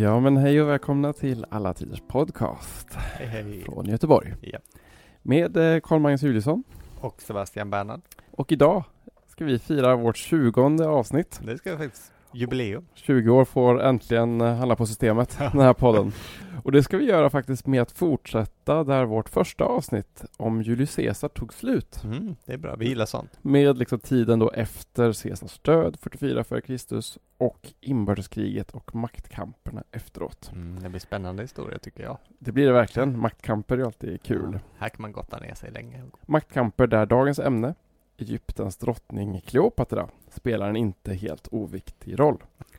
Ja, men hej och välkomna till Alla Tiders Podcast Hej hej. från Göteborg. Ja. Med eh, Carl-Magnus Juliusson. Och Sebastian Bernhard. Och idag ska vi fira vårt tjugonde avsnitt. Det ska faktiskt jubileum. 20 år får äntligen eh, handla på systemet, den här podden. Och det ska vi göra faktiskt med att fortsätta där vårt första avsnitt om Julius Caesar tog slut. Mm, det är bra, vi gillar sånt. Med liksom tiden då efter Caesars död, 44 f.Kr. och inbördeskriget och maktkamperna efteråt. Mm, det blir spännande historia tycker jag. Det blir det verkligen. Maktkamper är alltid kul. Ja, här kan man gotta ner sig länge. Maktkamper där dagens ämne, Egyptens drottning Kleopatra, spelar en inte helt oviktig roll.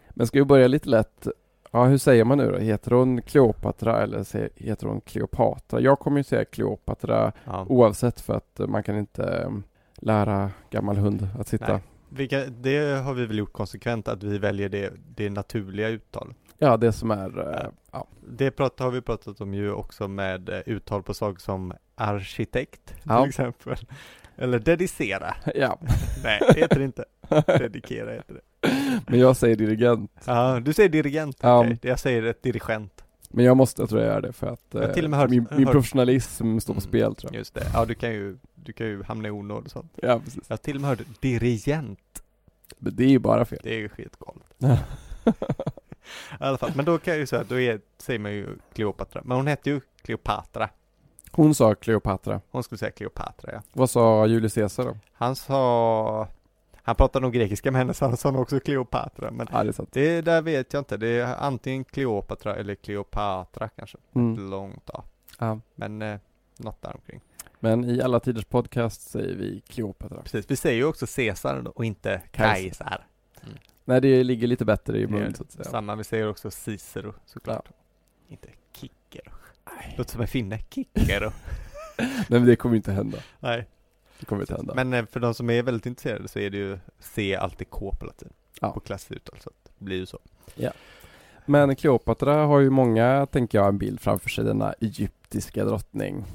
Men ska vi börja lite lätt, ja hur säger man nu då? Heter hon Kleopatra eller heter hon Kleopatra? Jag kommer ju säga Kleopatra Ja. oavsett för att man kan inte eh, lära gammal hund att sitta. Vilka, det har vi väl gjort konsekvent att vi väljer det, det naturliga uttal. Ja, det som är, eh, ja. Det prat, har vi pratat om ju också med eh, uttal på saker som arkitekt Ja. till exempel. Eller dedicera. ja. Nej, det heter det inte. Dedikera heter det. Men jag säger dirigent. Ja, du säger dirigent. Ja. okej. Jag säger ett dirigent. Men jag måste, jag tror jag gör det för att Jag har eh, till och med hört- min, min hört- professionalism står på Mm, spel tror jag. Just det. Ja, du kan ju, du kan ju hamna i onåd och sånt. Ja, precis. Jag har till och med hört dirigent. Men det är ju bara fel. Det är ju skitgalet. I alla fall, men då kan jag ju säga att då är, säger man ju Kleopatra. Men hon hette ju Kleopatra. Hon sa Kleopatra. Hon skulle säga Kleopatra ja. Vad sa Julius Caesar då? Han sa, han pratade nog grekiska med henne så han sa nog också Kleopatra. Men Ja, det det där vet jag inte. Det är antingen Kleopatra eller Kleopatra kanske. Mm. Långt ja. Ja. Men eh, något där omkring. Men i alla tiders podcast säger vi Kleopatra. Precis, vi säger ju också Caesar och inte Kaiser. Kaiser. Nej, det ligger lite bättre i Det gör mun det. så att säga. Samma, vi säger också Cicero såklart. Inte Kickero. Låter som en finne. Kickero. Nej, men det kommer inte hända. Nej. Det kommer inte hända. Men eh, för de som är väldigt intresserade så är det ju C alltid K på latin. Ja. På klassuttal så att det blir ju så. Men Kleopatra har ju många, tänker jag, en bild framför sig, denna egyptiska drottning.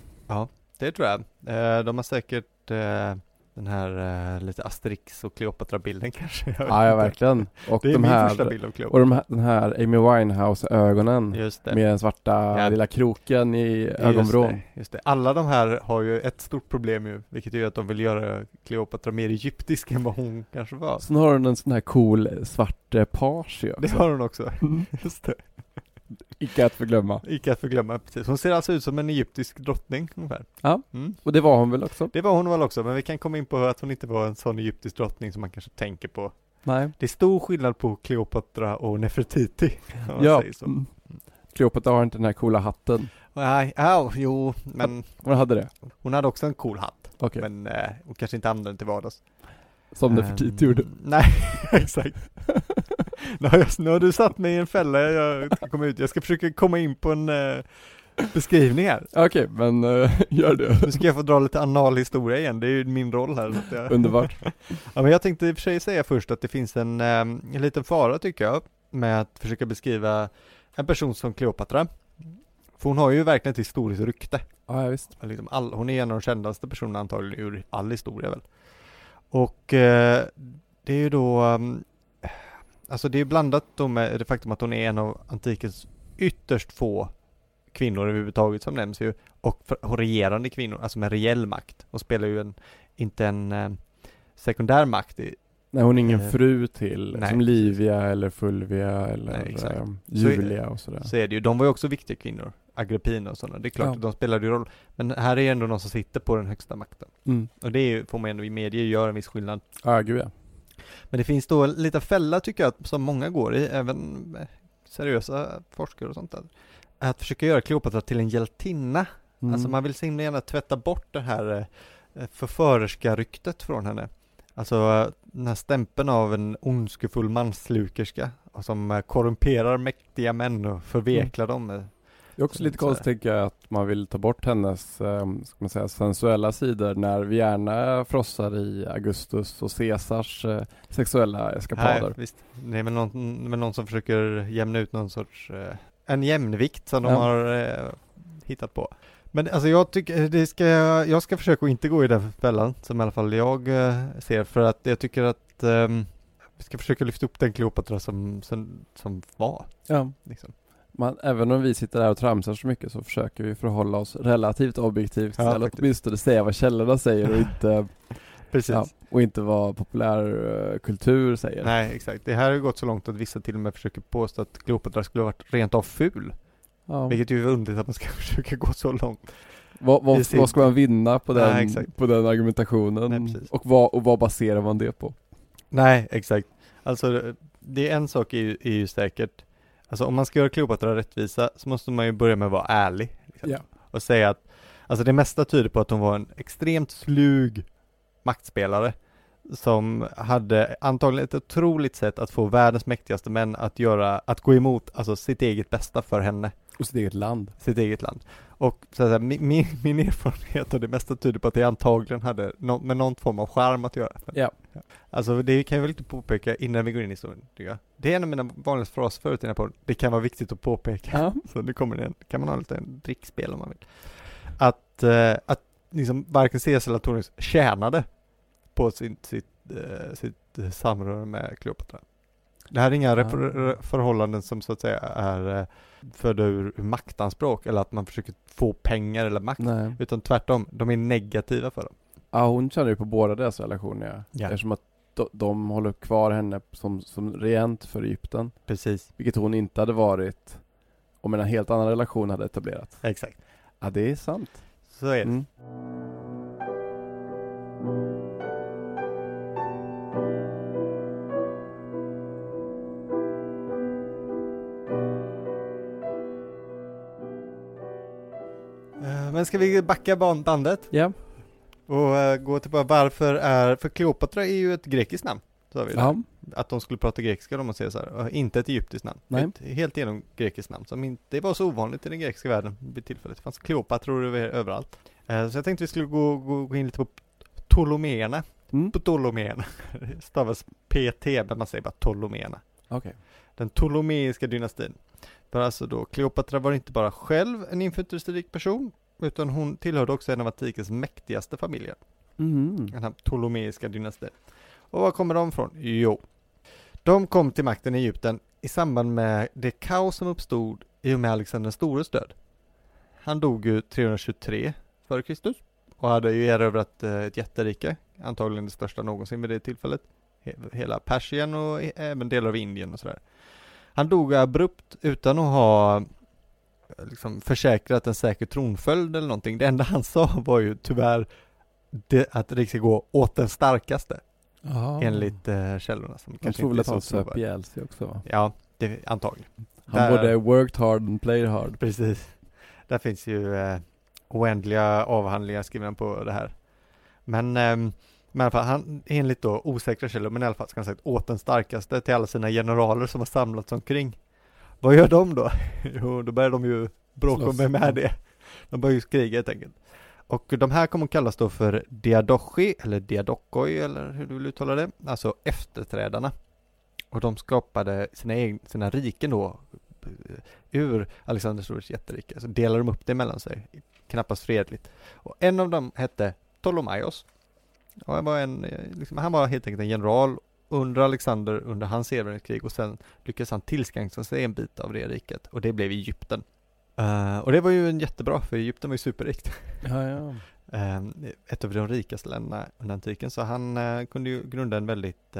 Det tror jag. Eh, de har säkert eh, den här eh, lite Asterix och Kleopatra-bilden kanske. Ja, ja verkligen. Och Det är de min här, första bild av och Kleopatra. de här, den här Amy Winehouse-ögonen Just med den svarta Ja. lilla kroken i Just ögonvrån. det, just det. Alla de här har ju ett stort problem ju, vilket är att de vill göra Kleopatra mer egyptisk än vad hon kanske var. Sen har hon en sån här cool svart eh, page ju Det har hon också. Mm. Just det. Icke att förglömma. Icke att förglömma, precis. Hon ser alltså ut som en egyptisk drottning ungefär. Ja. Mm. Och det var hon väl också? Det var hon väl också, men vi kan komma in på att hon inte var en sån egyptisk drottning som man kanske tänker på. Nej. Det är stor skillnad på Kleopatra och Nefertiti. om Ja. så. Mm. Kleopatra har inte den här coola hatten. Nej, ja, jo, men Hon hade det? hon hade också en cool hatt. Okej. Men eh, hon kanske inte använde den till vardags. Som Nefertiti gjorde. Nej, exakt. Nu, har jag, nu har du satt mig i en fälla jag ska komma ut. Jag ska försöka komma in på en eh, beskrivning här. Okej, men eh, gör det. Nu ska jag få dra lite anal historia igen, det är ju min roll här. Så jag... Underbart. Ja, men jag tänkte i och för sig säga först att det finns en, eh, en liten fara tycker jag med att försöka beskriva en person som Kleopatra. För hon har ju verkligen ett historiskt rykte. Ja, ja, visst. Liksom all, hon är en av de kändaste personerna antagligen ur all historia väl. Och eh, det är ju då, um, alltså det är blandat då med det faktum att hon är en av antikens ytterst få kvinnor överhuvudtaget som nämns ju. Och, för, och regerande kvinnor, alltså med reell makt. Hon spelar ju en, inte en eh, sekundär makt i, Nej, hon är ingen Eh, fru till, nej, som Livia eller Fulvia eller Nej, eh, Så Julia och sådär. Så är det ju, de var ju också viktiga kvinnor. Agrippina och sådana, det är klart Ja. att de spelade ju roll. Men här är ändå någon som sitter på den högsta makten. Mm. Och det är ju, får man ändå i media göra en viss skillnad. Ja, gud ja. Men det finns då en liten fälla tycker jag, som många går i, även eh, seriösa forskare och sånt där. Att försöka göra Kleopatra till en hjältinna. Mm. Alltså man vill så himla gärna tvätta bort det här eh, förförerska-ryktet från henne. Alltså eh, den här stämpeln av en ondskefull manslukerska som eh, korrumperar mäktiga män och förveklar dem. Det är också lite konstigt tänker jag att man vill ta bort hennes, eh, ska man säga, sensuella sidor när vi gärna frossar i Augustus och Caesars eh, sexuella eskapader. Nej, visst. Det är väl någon, någon som försöker jämna ut någon sorts, eh, en jämnvikt som de Ja. har eh, hittat på. Men alltså jag tycker, det ska, jag ska försöka att inte gå i den fällan, som i alla fall jag eh, ser, för att jag tycker att ehm, vi ska försöka lyfta upp den Kleopatra som, som, som var. Ja. Liksom. Man, även om vi sitter där och tramsar så mycket så försöker vi förhålla oss relativt objektivt Ja, eller faktiskt. åtminstone säga vad källorna säger och inte, Precis. ja, och inte vad populärkultur säger. Nej, exakt. Det här har gått så långt att vissa till och med försöker påstå att Kleopatra skulle ha varit rent av ful. Ja. Vilket ju är underligt att man ska försöka gå så långt. Vad, vad, vad ska man vinna på den, Nej, på den argumentationen? Nej, och, vad, och vad baserar man det på? Nej, exakt. Alltså, det är en sak är ju, är ju säkert. Alltså om man ska göra Kleopatra rättvisa så måste man ju börja med att vara ärlig. Liksom. Och säga att, alltså det mesta tyder på att hon var en extremt slug maktspelare. Som hade antagligen ett otroligt sätt att få världens mäktigaste män att göra, att gå emot, alltså sitt eget bästa för henne. Och sitt eget land. sitt eget land. Och så att säga, min, min, min erfarenhet och det mesta tyder på att det antagligen hade nå, med någon form av charm att göra. Ja. Alltså det kan jag väl inte påpeka innan vi går in i historien, tycker jag. Det är en av mina vanligaste fraser förut i den här podden. Det kan vara viktigt att påpeka. Ja. Så nu kommer det kan man ha lite en drickspel om man vill. Att, eh, att liksom varken Caesar eller Antonius tjänade på sitt, sitt, eh, sitt eh, samröre med Kleopatra. Det här är inga rep- förhållanden som så att säga är eh, födda ur maktanspråk eller att man försöker få pengar eller makt. Nej. Utan tvärtom, de är negativa för dem. Ja, hon känner ju på båda deras relationer ja. Ja. Eftersom att de, de håller kvar henne som, som regent för Egypten. Precis. Vilket hon inte hade varit om en helt annan relation hade etablerats. Exakt. Ja, det är sant. Så är det. Mm. Eh, Men ska vi backa ban- bandet Ja. Och eh, gå tillbaka varför är, för Kleopatra är ju ett grekiskt namn. Sa vi ja. Att de skulle prata grekiska om man här, och inte ett egyptiskt namn. Nej. Ett helt genom grekiskt namn som inte var så ovanligt i den grekiska världen vid tillfället. Det fanns Kleopatror över, överallt. Eh, Så jag tänkte vi skulle gå, gå, gå in lite på Ptolomeerna. Mm. Ptolomeerna. Det stavas PT men man säger bara Ptolomeerna. Okej. Den Ptolemeiska dynastin. För alltså då, Kleopatra var inte bara själv en inflytelserik person, utan hon tillhörde också en av antikens mäktigaste familjer. Mhm. Den här Ptolemeiska dynastin. Och var kommer de ifrån? Jo, de kom till makten i Egypten i samband med det kaos som uppstod i och med Alexander den stores död. Han dog ju 323 före Kristus och hade ju erövrat eh, ett jätterike, antagligen det största någonsin vid det tillfället. He- Hela Persien och e- även delar av Indien och sådär. Han dog abrupt utan att ha eh, liksom försäkrat en säker tronföljd eller någonting. Det enda han sa var ju tyvärr det, att det ska gå åt den starkaste Jaha. enligt eh, källorna. Som kanske inte är att han så söp ihjäl sig också va? Ja, det, antagligen. Han Där- både worked hard and played hard. Precis. Där finns ju eh, oändliga avhandlingar skrivna på det här. Men, ehm, men i alla fall, han, enligt då osäkra källor, men i alla fall ska han ha sagt åt den starkaste till alla sina generaler som har samlats omkring. Vad gör de då? Jo, då börjar de ju bråka Slåss. med, med det. De börjar ju kriga helt enkelt. Och de här kommer att kallas då för diadochi, eller diadokoi, eller hur du vill uttala det, alltså efterträdarna. Och de skapade sina, egna, sina riken då eh, ur Alexander Stores jätterike, så delar de upp det mellan sig, knappast fredligt. Och en av dem hette Ptolemaios. Och han, var en, eh, liksom, han var helt enkelt en general under Alexander under hans erövringskrig och sen lyckades han tillskansa sig en bit av det riket och det blev Egypten. Eh, och det var ju en jättebra, för Egypten var ju superrikt. Ja, ja. Eh, ett av de rikaste länderna under antiken, så han eh, kunde ju grunda en väldigt,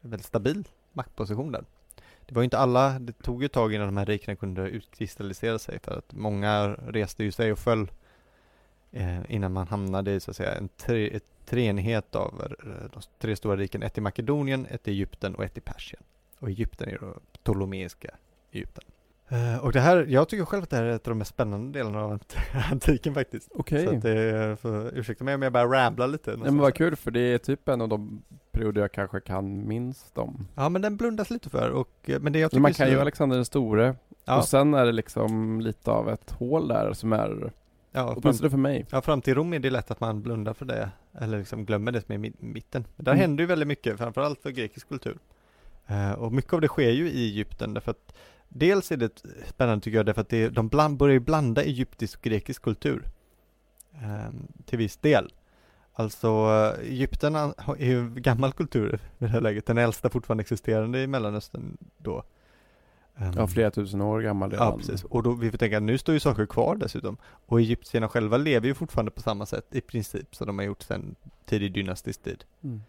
väldigt stabil maktposition där. Det var ju inte alla, det tog ju ett tag innan de här rikena kunde utkristallisera sig för att många reste ju sig och föll eh, innan man hamnade i så att säga en tre, treenighet av eh, de tre stora riken, ett i Makedonien, ett i Egypten och ett i Persien. Och Egypten är då Ptolemeiska Egypten. Eh, och det här, jag tycker själv att det här är ett av de mest spännande delarna av ant- antiken faktiskt. Okej. Så att det för, ursäkta mig om jag bara ramblar lite. Nej men vad kul för det är typ en av de perioder jag kanske kan minst om. Ja men den blundas lite för och, eh, men det jag tycker man kan så- ju Alexander den store ja, och sen är det liksom lite av ett hål där som är, ja, fram, åtminstone för mig. ja, fram till Rom är det lätt att man blundar för det, eller liksom glömmer det som är i mi- mitten. Men där Mm. händer ju väldigt mycket, framförallt för grekisk kultur. Eh, och mycket av det sker ju i Egypten därför att dels är det spännande tycker jag därför att det, de bland, börjar blanda egyptisk och grekisk kultur. eh, till viss del. Alltså Egypten är ju gammal kultur i det här läget, den äldsta fortfarande existerande i Mellanöstern då. Ehm, Ja, flera tusen år gammal redan. Ja, precis. Och då, vi får tänka nu står ju saker kvar dessutom. Och egyptierna själva lever ju fortfarande på samma sätt i princip som de har gjort sedan tidig dynastisk tid. Mm.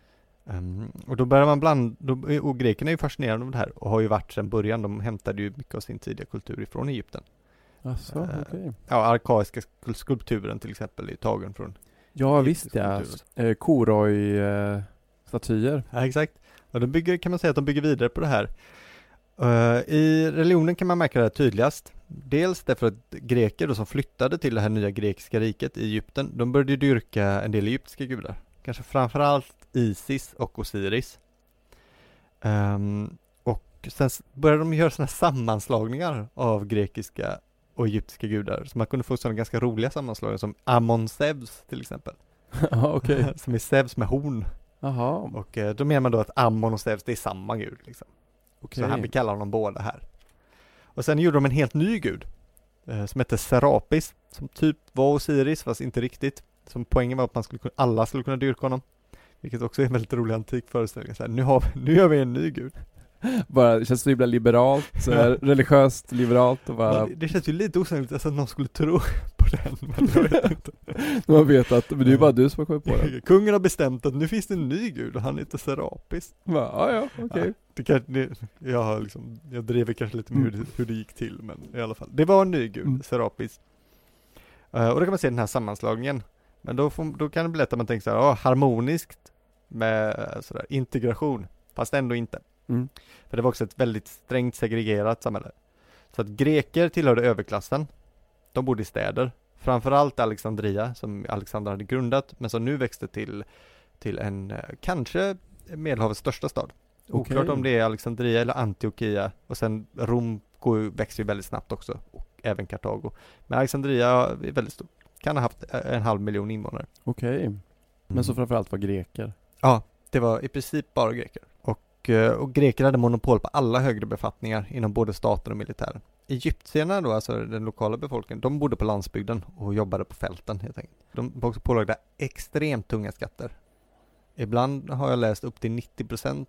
Ehm, och då börjar man blanda, då, och grekerna är ju fascinerade av det här och har ju varit sedan början, de hämtade ju mycket av sin tidiga kultur ifrån Egypten. Asså, Eh, okej. Ja, arkaiska skul- skulpturen till exempel är ju tagen från Ja, visst ja. Eh, Koroj-statyer. Ja, exakt. Och de bygger, kan man säga att de bygger vidare på det här. Eh, I religionen kan man märka det här tydligast. Dels därför att greker då som flyttade till det här nya grekiska riket i Egypten, de började dyrka en del egyptiska gudar. Kanske framförallt Isis och Osiris. Ehm, och sen började de göra sådana sammanslagningar av grekiska och egyptiska gudar. Så man kunde få sådana ganska roliga sammanslagningar som Amon Zeus till exempel. okej. som är Zeus med horn. Jaha, Och eh, då menar man då att Ammon och Zeus, det är samma gud liksom. Okej. Så här, vi kallar honom båda här. Och sen gjorde de en helt ny gud, eh, som hette Serapis, som typ var Osiris, fast inte riktigt. Som poängen var att man skulle kunna, alla skulle kunna dyrka honom. Vilket också är en väldigt rolig antik föreställning. Så här, nu, har vi, nu gör vi en ny gud. Bara, det känns så himla liberalt, så här, religiöst liberalt och bara, det, det känns ju lite osannolikt alltså, att någon skulle tro den, men jag vet inte. man vet att, men det är ju bara du som har kommit på det. Kungen har bestämt att nu finns det en ny gud och han heter Serapis. Ja, ja, okej. Ja, det kan, det, jag, har liksom, jag driver kanske lite med hur, Mm. det, hur det gick till, men i alla fall. Det var en ny gud, Mm. Serapis. Eh, och då kan man se den här sammanslagningen. Men då, får, då kan det bli lätt att man tänker så här, ja, harmoniskt med eh, sådär, integration, fast ändå inte. Mm. För det var också ett väldigt strängt segregerat samhälle. Så att greker tillhörde överklassen. De bodde i städer. Framförallt Alexandria, som Alexander hade grundat, men som nu växte till, till en, eh, kanske Medelhavets största stad. Oklart Okej. om det är Alexandria eller Antiochia och sen Rom går, växer ju väldigt snabbt också, och även Kartago. Men Alexandria är väldigt stort, kan ha haft eh, en halv miljon invånare. Okej. Men så framförallt var greker. Ja, det var i princip bara greker. Och, eh, och greker hade monopol på alla högre befattningar inom både staten och militären. Egyptierna då, alltså den lokala befolkningen, de bodde på landsbygden och jobbade på fälten helt enkelt. De var också pålagda extremt tunga skatter. Ibland har jag läst upp till 90%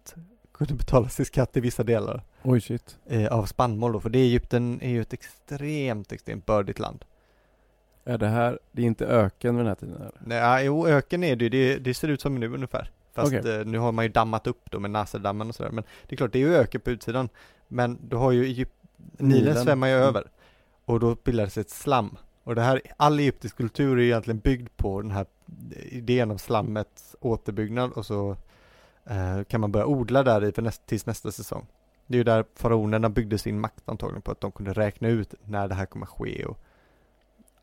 kunde betalas i skatt i vissa delar Oj shit. eh, av spannmål då, för det Egypten är ju ett extremt, extremt bördigt land. Är det här, det är inte öken vid den här tiden eller? Nej, jo, öken är det ju, det, det ser ut som nu ungefär. Fast Okej. eh, nu har man ju dammat upp då med Naserdammen och sådär. Men det är klart, det är ju öken på utsidan. Men du har ju Egypt, Nilen Nilen. svämmar ju Mm. över. Och då bildades ett slam. Och det här, all egyptisk kultur är egentligen byggd på den här idén om slammets återbyggnad och så eh, kan man börja odla där i för näst, tills nästa säsong. Det är ju där faraonerna byggde sin makt antagligen på att de kunde räkna ut när det här kommer ske och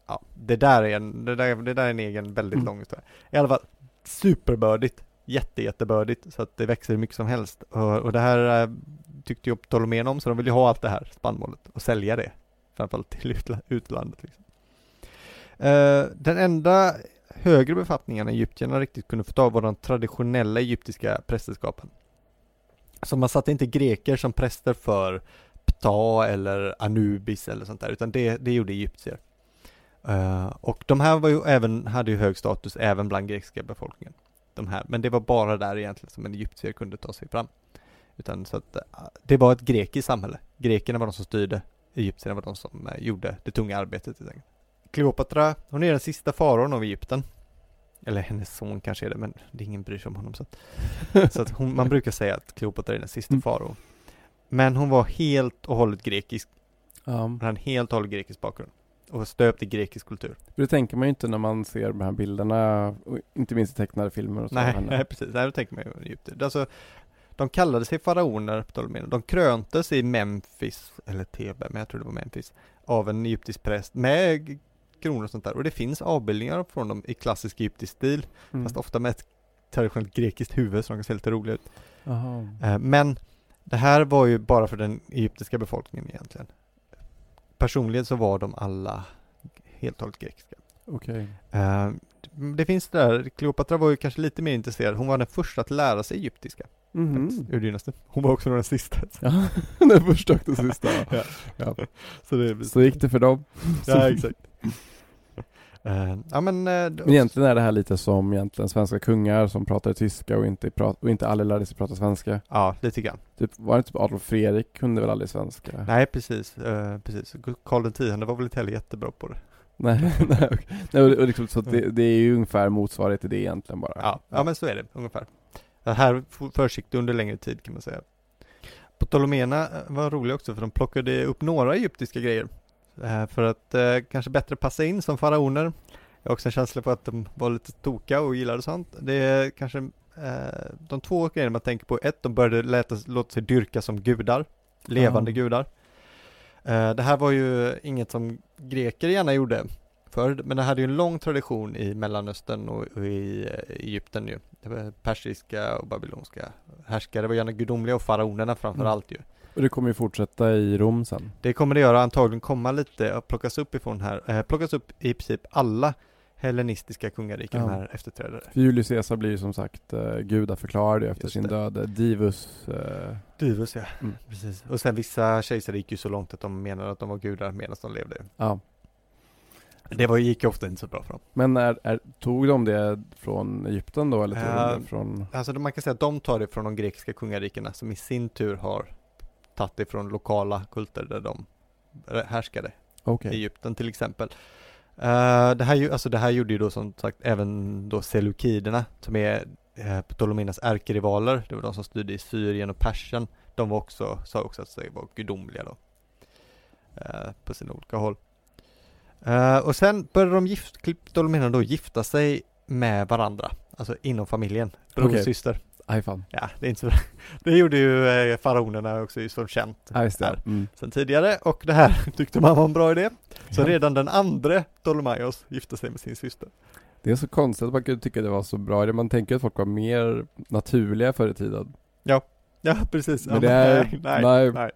ja, det där är en, det där, det där är en egen väldigt Mm. lång historia. I alla fall, superbördigt, jätte, jättebördigt så att det växer hur mycket som helst. Och, och det här eh, tyckte ju Ptolemén om så de vill ju ha allt det här spannmålet och sälja det. Framförallt till utlandet. Liksom. Eh, den enda högre befattningen egyptierna riktigt kunde få ta var de traditionella egyptiska prästerskapen. Så man satte inte greker som präster för Ptah eller Anubis eller sånt där, utan det, det gjorde egyptier. Eh, och de här var ju även, hade ju hög status även bland grekiska befolkningen. De här, men det var bara där egentligen som en egyptier kunde ta sig fram. Utan så att eh, det var ett grekiskt samhälle. Grekerna var de som styrde, egyptierna var de som eh, gjorde det tunga arbetet helt enkelt. Kleopatra, hon är den sista faraon av Egypten. Eller hennes son kanske är det, men det är ingen bryr sig om honom. Så att, så att hon, man brukar säga att Kleopatra är den sista Mm. faraon. Men hon var helt och hållet grekisk. Ja. Hon hade en helt och hållet grekisk bakgrund. Och stöpt i grekisk kultur. För det tänker man ju inte när man ser de här bilderna, inte minst i tecknade filmer och så. Nej, nej, precis. Nej, då tänker man ju Egypten. Alltså, de kallade sig faraoner, Ptoleméerna. De kröntes i Memphis, eller Thebe, men jag tror det var Memphis, av en egyptisk präst med kronor och sånt där. Och det finns avbildningar från dem i klassisk egyptisk stil, mm. fast ofta med ett traditionellt grekiskt huvud, så de kan se lite roliga ut. Jaha. Eh, Men det här var ju bara för den egyptiska befolkningen egentligen. Personligen så var de alla helt och hållet grekiska. Okej. Eh, Det finns det där, Kleopatra var ju kanske lite mer intresserad, hon var den första att lära sig egyptiska. Mhm. faktiskt, Ur dynastin. Hon var också den sista. Ja, den första och den sista. Ja. ja. Så, det, Så gick det för dem. Ja, exakt. Eh, ja men, eh, Men egentligen är det här lite som egentligen svenska kungar som pratade tyska och inte, prat, och inte alla lärde sig prata svenska. Ja, lite grann. Typ, var det typ Adolf Fredrik kunde väl aldrig svenska? Nej, precis. Eh, precis. Karl X var väl inte heller jättebra på det. Nej, nej, okej. nej och, och liksom, så det, det är ju ungefär motsvarighet till det egentligen bara. Ja, ja men så är det ungefär. Det här försiggick under längre tid kan man säga. Ptoleméerna var roliga också för de plockade upp några egyptiska grejer. Eh, för att eh, kanske bättre passa in som faraoner. Jag har också en känsla på att de var lite tokiga och gillade sånt. Det är kanske eh, de två grejerna man tänker på. Ett, de började låta, låta sig dyrka som gudar. Levande Ja. gudar. Det här var ju inget som greker gärna gjorde förr, men det hade ju en lång tradition i Mellanöstern och, i Egypten ju. Persiska och babylonska härskare var gärna gudomliga och faraonerna framför Mm. allt ju. Och det kommer ju fortsätta i Rom sen. Det kommer det göra antagligen komma lite och plockas upp ifrån här, eh, plockas upp i princip alla hellenistiska kungariken, Ja. de här efterträdare. För Julius Caesar blir ju som sagt uh, gudaförklarad efter Just sin det. död. Divus. eh, Divus ja, Mm. precis. Och sen vissa kejsare gick ju så långt att de menade att de var gudar medan de levde. ja. Det var, gick ofta inte så bra för dem. Men är, är, tog de det från Egypten då eller tog de Eh, det från? Alltså man kan säga att de tar det från de grekiska kungarikena som i sin tur har tagit det från lokala kulter där de härskade. Okej. Egypten till exempel. Eh, det, här, alltså det här gjorde ju då som sagt även då Seleukiderna som är uh, Ptolemenas ärkerivaler. Det var de som styrde i Syrien och Persien. De var också, sa också att de var gudomliga då. eh, på sina olika håll. Eh, och sen började de gift, Ptolemeerna då gifta sig med varandra. Alltså inom familjen. Bror och syster. Aj fan. Ja, det är inte så Det gjorde ju eh, faraonerna också som känt Ja just det. Mm. sen tidigare och det här tyckte man var en bra idé. Så Ja. redan den andra Ptolemaios gifte sig med sin syster. Det är så konstigt att man kunde tycka det var så bra. Man tänker att folk var mer naturliga förr i tiden. Ja, precis. Men ja, det är- nej, nej. nej.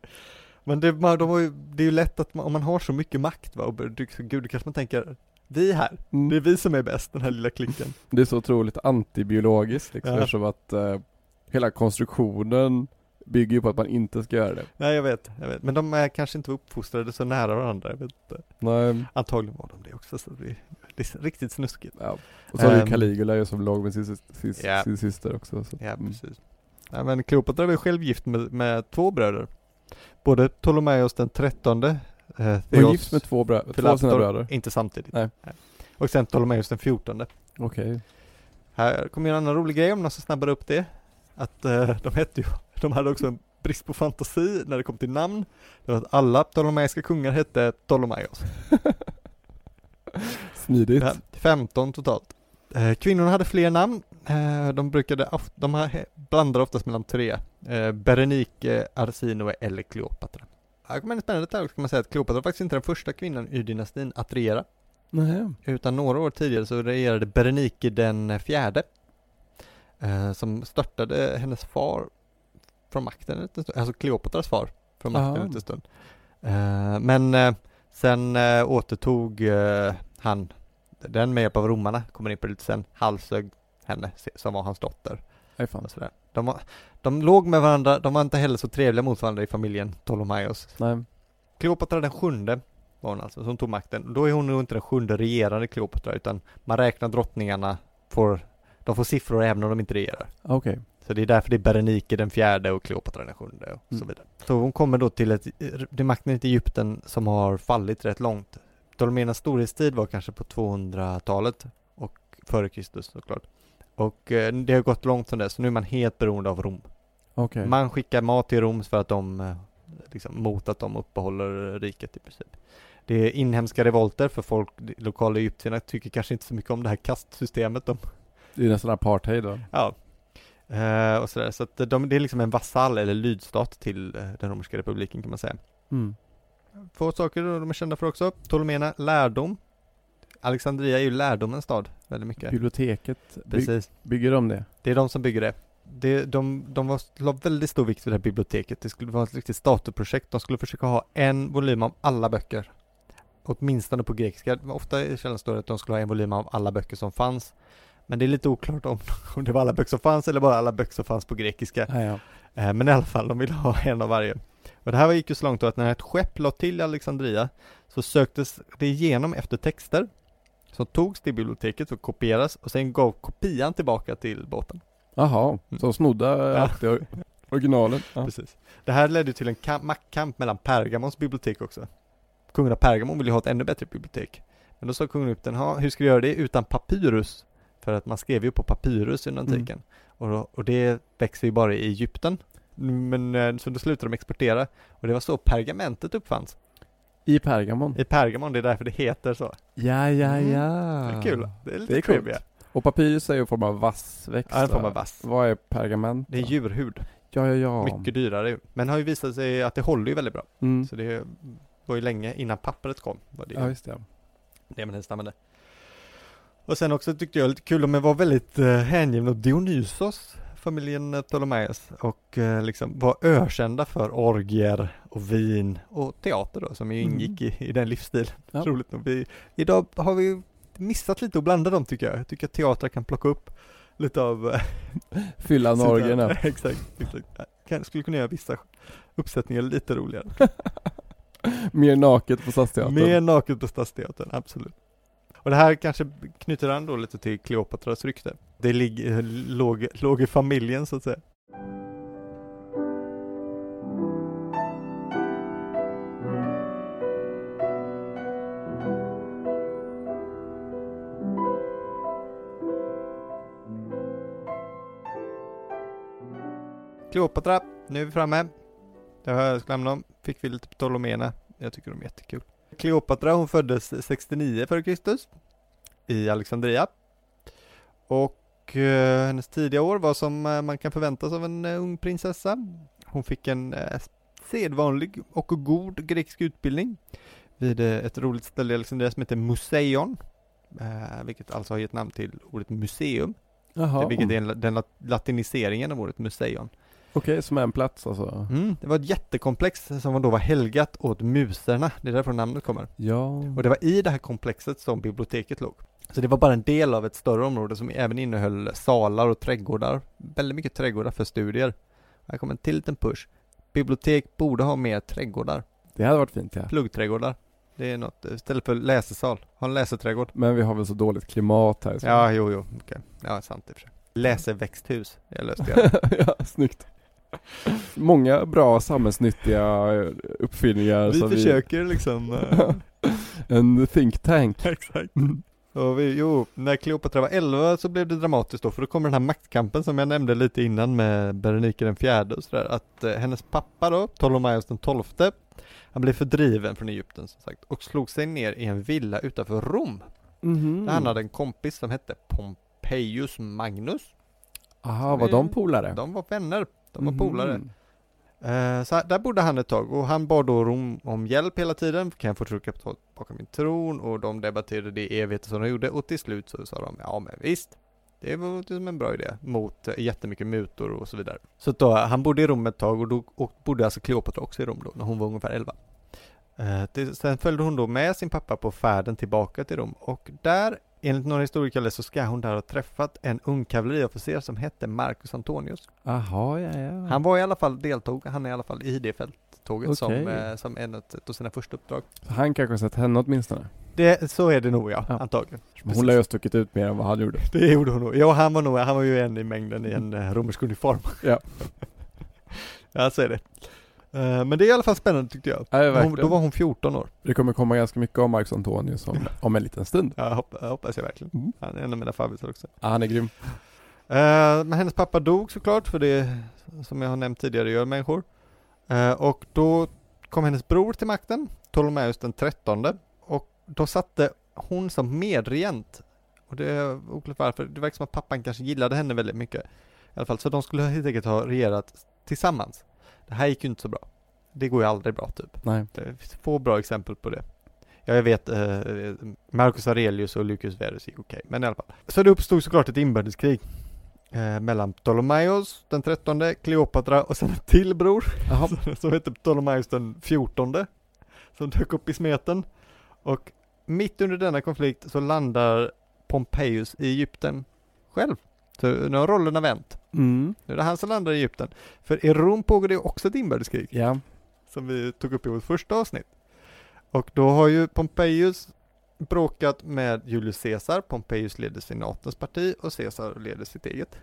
Men det, man, de ju, det är ju lätt att man, om man har så mycket makt va, och gud, kanske man tänker vi här, det är Mm. vi som är bäst, den här lilla klicken. Det är så otroligt antibiologiskt liksom. Ja. Eftersom att eh, hela konstruktionen bygger ju på att man inte ska göra det. Nej jag vet, jag vet. Men de är kanske inte uppfostrade så nära varandra, jag vet inte. Nej. Antagligen var de det också, så det, det är riktigt snuskigt. Ja. Och så har du ju Ehm. Caligula ju som låg med sin, sin, Ja. sin syster också. Så. Ja, mm. precis. Ja, men Kleopatra var ju själv gift med, med två bröder. Både Ptolemaios den trettonde, eh, Var Theos gift med två, brö- två av sina bröder? inte samtidigt. Nej. Och sen Ptolemaios den fjortonde. Okej. Här kommer en annan rolig grej om någon som snabbar upp det. Att eh, de hette ju, de hade också en brist på fantasi när det kom till namn. Det var att alla ptolemaiska kungar hette Ptolemaios. Smidigt. Ja, 15 totalt. Eh, kvinnorna hade fler namn. Eh, de brukade, of- de blandade oftast mellan tre. Eh, Berenike, Arsinoe eller Kleopatra. Här kommer en spännande detalj, kan man säga att Kleopatra var faktiskt inte den första kvinnan ur dynastin att regera. Nej. Utan några år tidigare så regerade Berenike den fjärde. Eh, som störtade hennes far från makten en liten stund, alltså Kleopatras far från makten Ah. en liten stund. Eh, men eh, sen eh, återtog eh, han den med hjälp av romarna, kommer in på det lite sen, halshögg henne som var hans dotter. Fan. Och sådär. De, var, de låg med varandra, de var inte heller så trevliga mot varandra i familjen Ptolemaios. Nej. Kleopatra den sjunde var hon alltså, som tog makten. Då är hon nog inte den sjunde regerande Kleopatra, utan man räknar drottningarna, får, de får siffror även om de inte regerar. Okej. Så det är därför det är Berenike den fjärde och Kleopatra den sjunde och så Mm. vidare. Så hon kommer då till ett, det är makten i Egypten som har fallit rätt långt. Ptolemeernas storhetstid var kanske på 200-talet och före Kristus såklart. Och eh, det har gått långt sedan dess, så nu är man helt beroende av Rom. Okej. Man skickar mat till Rom för att de, eh, liksom, mot att de uppehåller riket i princip. Det är inhemska revolter för folk, lokala egyptierna tycker kanske inte så mycket om det här kastsystemet. De, Det är nästan apartheid då. ja. Eh, och sådär. Så att de, det är liksom en vasall eller lydstat till eh, den romerska republiken kan man säga. Mm. Få saker de är kända för också. Ptoleméerna, lärdom. Alexandria är ju lärdomens stad väldigt mycket. Biblioteket, by, Precis. bygger de det? Det är de som bygger det. det de, de var, la väldigt stor vikt vid det här biblioteket. Det skulle vara ett riktigt statusprojekt. De skulle försöka ha en volym av alla böcker. Åtminstone på grekiska. Ofta i källan står det att de skulle ha en volym av alla böcker som fanns. Men det är lite oklart om, om det var alla böcker som fanns eller bara alla böcker som fanns på grekiska. Ja, ja. Eh, Men i alla fall, de ville ha en av varje. Och det här gick ju så långt då att när ett skepp la till i Alexandria så söktes det igenom efter texter som togs till biblioteket och kopierades och sen gav kopian tillbaka till båten. Jaha, Mm. så snodde Ja. alltid or- originalen. Ja. Precis. Det här ledde till en kamp, maktkamp mellan Pergamons bibliotek också. Kungen av Pergamon ville ha ett ännu bättre bibliotek. Men då sa kungen upp den, "Ha, hur ska du göra det utan papyrus? För att man skrev ju på papyrus under antiken. Och, då, och det växer ju bara i Egypten. Men eh, så då slutade de exportera. Och det var så pergamentet uppfanns. I Pergamon. I Pergamon, det är därför det heter så. Ja, ja, Mm. ja. Det är kul. Det är lite Det är coolt. trivia. Och papyrus är ju en form av vassväxt. Ja, en form av vass. Vad är pergament? Det är djurhud. Ja, ja, ja. Mycket dyrare. Men har ju visat sig att det håller ju väldigt bra. Mm. Så det var ju länge innan pappret kom. Var det, Ja, just det. det man använde. Och sen också tyckte jag lite kul, de var väldigt uh, hängivna åt Dionysos, familjen uh, Ptolemaios, och eh, liksom var ökända för orgier och vin och teater då, som ju Mm. ingick i, i den livsstilen. Ja. Roligt nog. Vi, idag har vi missat lite att blanda dem tycker jag. Jag tycker att teatrar kan plocka upp lite av eh, Fylla orgierna. exakt, exakt. Kan, skulle kunna göra vissa uppsättningar lite roligare. Mer naket på Stadsteatern. Mer naket på Stadsteatern, absolut. Och det här kanske knyter an då lite till Kleopatras rykte. Det lig, låg, låg i familjen så att säga. Kleopatra, nu är vi framme. Det har jag glömt om. Fick vi lite Ptolomeerna. Jag tycker de är jättekul. Kleopatra hon föddes 69 f.Kr. i Alexandria. Och eh, hennes tidiga år var som eh, man kan förväntas av en eh, ung prinsessa. Hon fick en eh, sedvanlig och god grekisk utbildning vid eh, ett roligt ställe i Alexandria som heter Museion. Eh, vilket alltså har gett namn till ordet museum. Jaha. Vilket är en, den lat- latiniseringen av ordet museion. Okej, som en plats alltså. Mm, det var ett jättekomplex som då var helgat åt muserna. Det är därifrån namnet kommer. Ja. Och det var i det här komplexet som biblioteket låg. Så det var bara en del av ett större område som även innehöll salar och trädgårdar. Väldigt mycket trädgårdar för studier. Här kommer en till liten push. Bibliotek borde ha mer trädgårdar. Det hade varit fint ja. Plugträdgårdar. Det är något, eh, istället för läsesal, ha en läseträdgård. Men vi har väl så dåligt klimat här Sverige. Ja, jo, jo, okej. Ja, sant i och för sig. Läseväxthus, jag löste det. ja, snyggt. Många bra samhällsnyttiga uppfinningar. Vi försöker liksom. eh, En think tank. Exakt. Och vi, jo, när Kleopatra var 11 så blev det dramatiskt då, för då kommer den här maktkampen som jag nämnde lite innan med Berenike den fjärde och sådär, att eh, hennes pappa då, Ptolemaios den tolfte, han blev fördriven från Egypten som sagt, och slog sig ner i en villa utanför Rom. Mhm. Där han hade en kompis som hette Pompeius Magnus. Aha, var de polare? De var vänner, de var mm. polare. Eh, så här, där bodde han ett tag och han bad då Rom om hjälp hela tiden. Kan jag få trycka på bakom min tron? Och de debatterade det i evigheter som de gjorde och till slut så sa de ja men visst. Det var liksom en bra idé mot eh, jättemycket mutor och så vidare. Så då, han bodde i Rom ett tag och då och bodde alltså Kleopatra också i Rom då när hon var ungefär 11. Eh, det, sen följde hon då med sin pappa på färden tillbaka till Rom och där enligt några historiker så ska hon där ha träffat en ung kavalleriofficer som hette Marcus Antonius. Aha, ja, ja. Han var i alla fall, deltog, han är i alla fall i det fälttåget som, Okej. eh, som en av sina första uppdrag. Så han kanske har sett henne åtminstone. Det, så är det nog ja, Ja. antagligen. Men Hon lär ju ha stuckit ut mer än vad han gjorde. Det gjorde hon nog. Ja, han var nog, han var ju en i mängden i en eh, romersk uniform. Ja. ja, så är det. Eh, men det är i alla fall spännande tyckte jag. Ja, Hon, då var hon 14 år. Det kommer komma ganska mycket om Marcus Antonius om, om en liten stund. Ja, hopp, jag hoppas jag verkligen. Mm. Han är en av mina favoriter också. Ja, han är grym. Eh, men hennes pappa dog såklart, för det som jag har nämnt tidigare gör människor. Eh, och då kom hennes bror till makten, Ptolemaios den trettonde. Och då satte hon som medregent. Och det är oklart varför, det verkar som att pappan kanske gillade henne väldigt mycket. I alla fall, så de skulle helt enkelt ha regerat tillsammans. Det här gick ju inte så bra. Det går ju aldrig bra typ. Nej. Det finns få bra exempel på det. Ja, jag vet, eh, Marcus Aurelius och Lucius Verus gick okej, men i alla fall. Så det uppstod såklart ett inbördeskrig eh, mellan Ptolemaios den trettonde, Kleopatra och sen en till bror Jaha. som heter Ptolemaios den fjortonde som dök upp i smeten. Och mitt under denna konflikt så landar Pompejus i Egypten själv. Så nu har rollerna vänt. Mm. Nu är det han som landar i Egypten. För i Rom pågår det också ett inbördeskrig Ja. som vi tog upp i vårt första avsnitt. Och då har ju Pompejus bråkat med Julius Caesar, Pompejus leder senatens parti och Caesar leder sitt eget.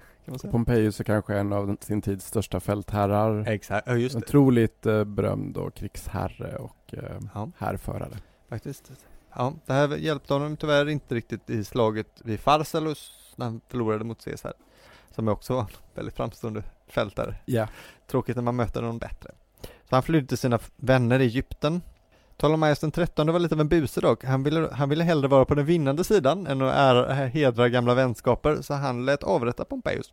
Pompejus är kanske en av sin tids största fältherrar. Exakt, ja just det. Otroligt eh, berömd och krigsherre och eh, Ja, härförare. faktiskt. Ja, det här hjälpte honom tyvärr inte riktigt i slaget vid Pharsalus när han förlorade mot Caesar. Som också var en väldigt framstående fältare. Ja. Tråkigt när man möter någon bättre. Så han flydde till sina vänner i Egypten. Ptolemaios den trettonde var lite av en buse dock. Han ville, han ville hellre vara på den vinnande sidan än att ära, hedra gamla vänskaper, så han lät avrätta Pompejus.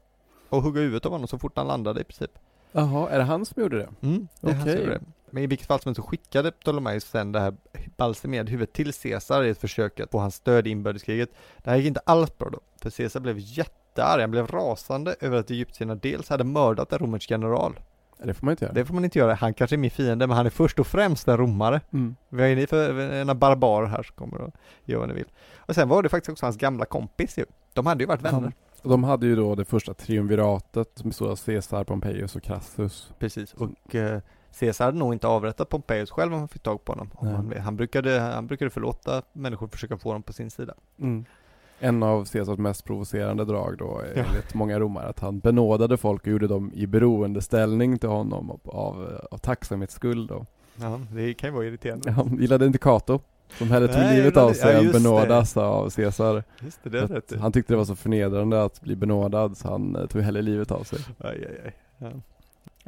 Och hugga huvudet av honom så fort han landade i princip. Jaha, är det han som gjorde det? Mm, det är han som gjorde det. Men i vilket fall som helst så skickade Ptolemaios sen det här balsamerade huvudet till Caesar i ett försök att få hans stöd i inbördeskriget. Det här gick inte alls bra då, för Caesar blev jättearg, han blev rasande över att egyptierna dels hade mördat en romersk general. Det får man inte göra. Det får man inte göra, han kanske är min fiende, men han är först och främst en romare. Mm. Vad är ni för ena barbarer här som kommer och gör vad ni vill? Och sen var det faktiskt också hans gamla kompis ju. De hade ju varit vänner. Och De hade ju då det första triumviratet som bestod av Caesar, Pompejus och Crassus. Precis, och eh, Caesar hade nog inte avrättat Pompejus själv om han fick tag på honom. Han, han, brukade, han brukade förlåta människor och försöka få dem på sin sida. Mm. En av Caesars mest provocerande drag då Ja. enligt många romare att han benådade folk och gjorde dem i beroendeställning till honom av, av, av tacksamhetsskuld då. Ja, det kan ju vara irriterande. Han gillade inte Cato som hellre tog Nej, livet ja, av det- sig ja, än det. benådas av Caesar. Just det, det rätt. han tyckte det var så förnedrande att bli benådad så han eh, tog hellre livet av sig. Aj, aj, aj. Ja.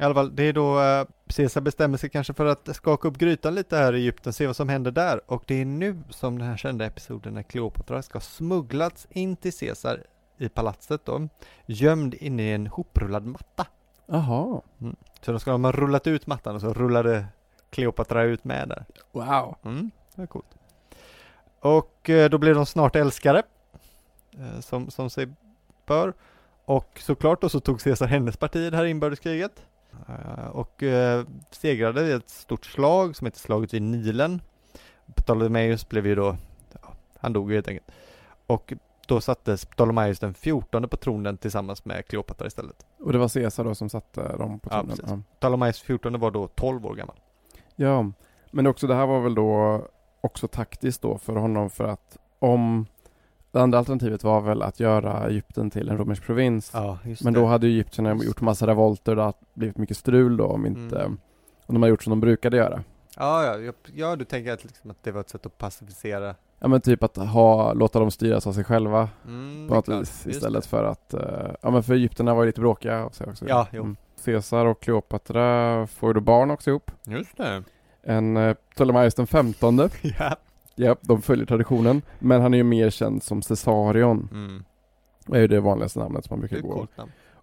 I alla fall, det är då eh, Caesar bestämmer sig kanske för att skaka upp grytan lite här i Egypten, se vad som händer där. Och det är nu som den här kända episoden när Kleopatra ska ha smugglats in till Caesar i palatset då, gömd inne i en hoprullad matta. Jaha, Så då ska de ha rullat ut mattan och så rullade Kleopatra ut med där. wow. Mm, det är coolt. Och eh, då blir de snart älskare, eh, som, som sig bör. Och såklart då så tog Caesar hennes parti i det här inbördeskriget. Eh, och eh, segrade i ett stort slag som heter slaget vid Nilen. Ptolemaios blev ju då, ja, han dog ju helt enkelt. Och då sattes Ptolemaios den 14 på tronen tillsammans med Kleopatra istället. Och det var Caesar då som satte dem på Ja, tronen? precis. Ptolemaios 14 var då 12 år gammal. Ja, men också det här var väl då också taktiskt då för honom för att om det andra alternativet var väl att göra Egypten till en romersk provins. Ja, men det. då hade ju egyptierna gjort massa revolter, det hade blivit mycket strul då om inte Mm. om de hade gjort som de brukade göra. Ja, ja, ja, du tänker att, liksom att det var ett sätt att pacificera Ja men typ att ha, låta dem styras av sig själva mm, på något vis istället för att, eh, ja men för egyptierna var ju lite bråkiga av sig också. Ja, jo. Caesar och Kleopatra får ju då barn också ihop. Just det. En uh, Ptolemaios den femtonde ja. Ja, de följer traditionen. Men han är ju mer känd som Caesarion. Mm. Det är ju det vanligaste namnet som man brukar gå.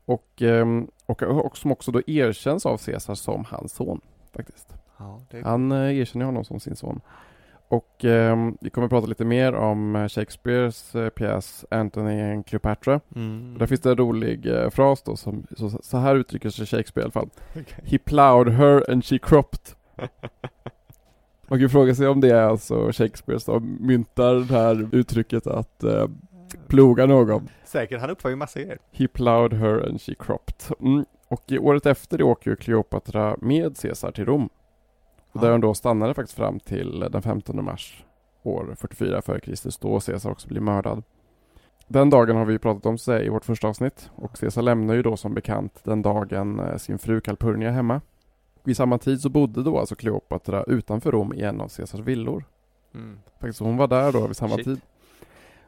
Och, ehm, och, och som också då erkänns av Caesar som hans son. Faktiskt. Ja, Han eh, erkänner honom som sin son. Och ehm, vi kommer att prata lite mer om eh, Shakespeares eh, pjäs Antony and Cleopatra. mm. Där finns det en rolig eh, fras då som, så, så här uttrycker sig Shakespeare i alla fall. Okej. He plowed her and she cropped. Man kan ju fråga sig om det är alltså Shakespeare som myntar det här uttrycket att eh, ploga någon. Säkert, han uppfann ju massa grejer. He plowed her and she cropped. Mm. Och året efter det åker ju Kleopatra med Caesar till Rom. Och där hon då stannade faktiskt fram till den 15 mars år 44 f.Kr. då Caesar också blir mördad. Den dagen har vi pratat om sig i vårt första avsnitt och Caesar lämnar ju då som bekant den dagen eh, sin fru Calpurnia hemma. Vid samma tid så bodde då alltså Kleopatra utanför Rom i en av Caesars villor. Mm. Faktiskt, hon var där då vid samma Shit. tid.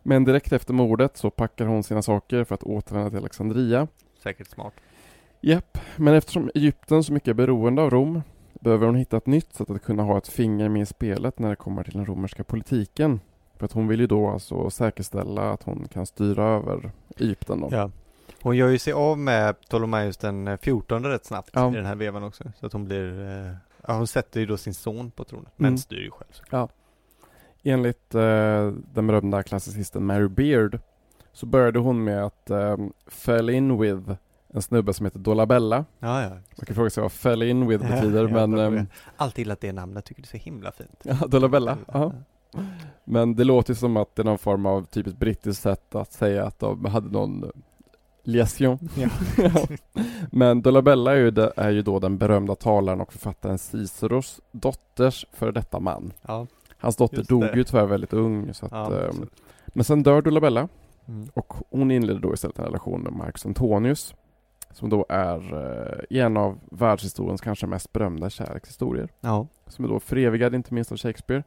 Men direkt efter mordet så packar hon sina saker för att återvända till Alexandria. Säkert smart. Japp, men eftersom Egypten så mycket är beroende av Rom behöver hon hitta ett nytt sätt att kunna ha ett finger med i spelet när det kommer till den romerska politiken. För att hon vill ju då alltså säkerställa att hon kan styra över Egypten då. Ja. Hon gör ju sig av med Ptolemaios den eh, 14 rätt snabbt Ja. i den här vevan också. Så att hon blir, eh, ja hon sätter ju då sin son på tronen. Men Mm. styr ju själv. såklart. Enligt eh, den berömda klassicisten Mary Beard så började hon med att eh, fell in with en snubbe som heter Dolabella. Ja, ja. Man kan fråga sig vad fell in with Ja, betyder ja, men, får ehm, Alltid gillat det namnet, tycker det är så himla fint. ja, Dolabella. Ja. Men det låter som att det är någon form av typiskt brittiskt sätt att säga att de hade någon liaison. Ja. Men Dolabella är ju, det, är ju då den berömda talaren och författaren Ciceros dotters före detta man. ja. Hans dotter Just dog det. ju tyvärr väldigt ung. Så att, Ja, absolut. men sen dör Dolabella Mm. och hon inleder då istället en relation med Marcus Antonius som då är eh, en av världshistoriens kanske mest berömda kärlekshistorier. Ja. Som är då förevigad inte minst av Shakespeare.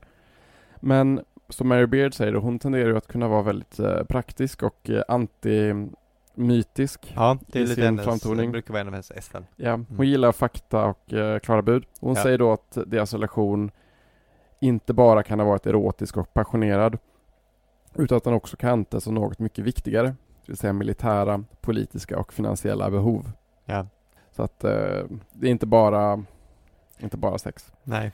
Men som Mary Beard säger, hon tenderar ju att kunna vara väldigt eh, praktisk och eh, anti-mytisk. ja, det är i lite sin hennes, framtoning. det brukar vara en av hennes SL. Ja, hon Mm. gillar fakta och eh, klara bud. Hon Ja. säger då att deras relation inte bara kan ha varit erotisk och passionerad utan att den också kan antas som något mycket viktigare. Det vill säga militära, politiska och finansiella behov. Ja. Så att eh, det är inte bara, inte bara sex. Nej.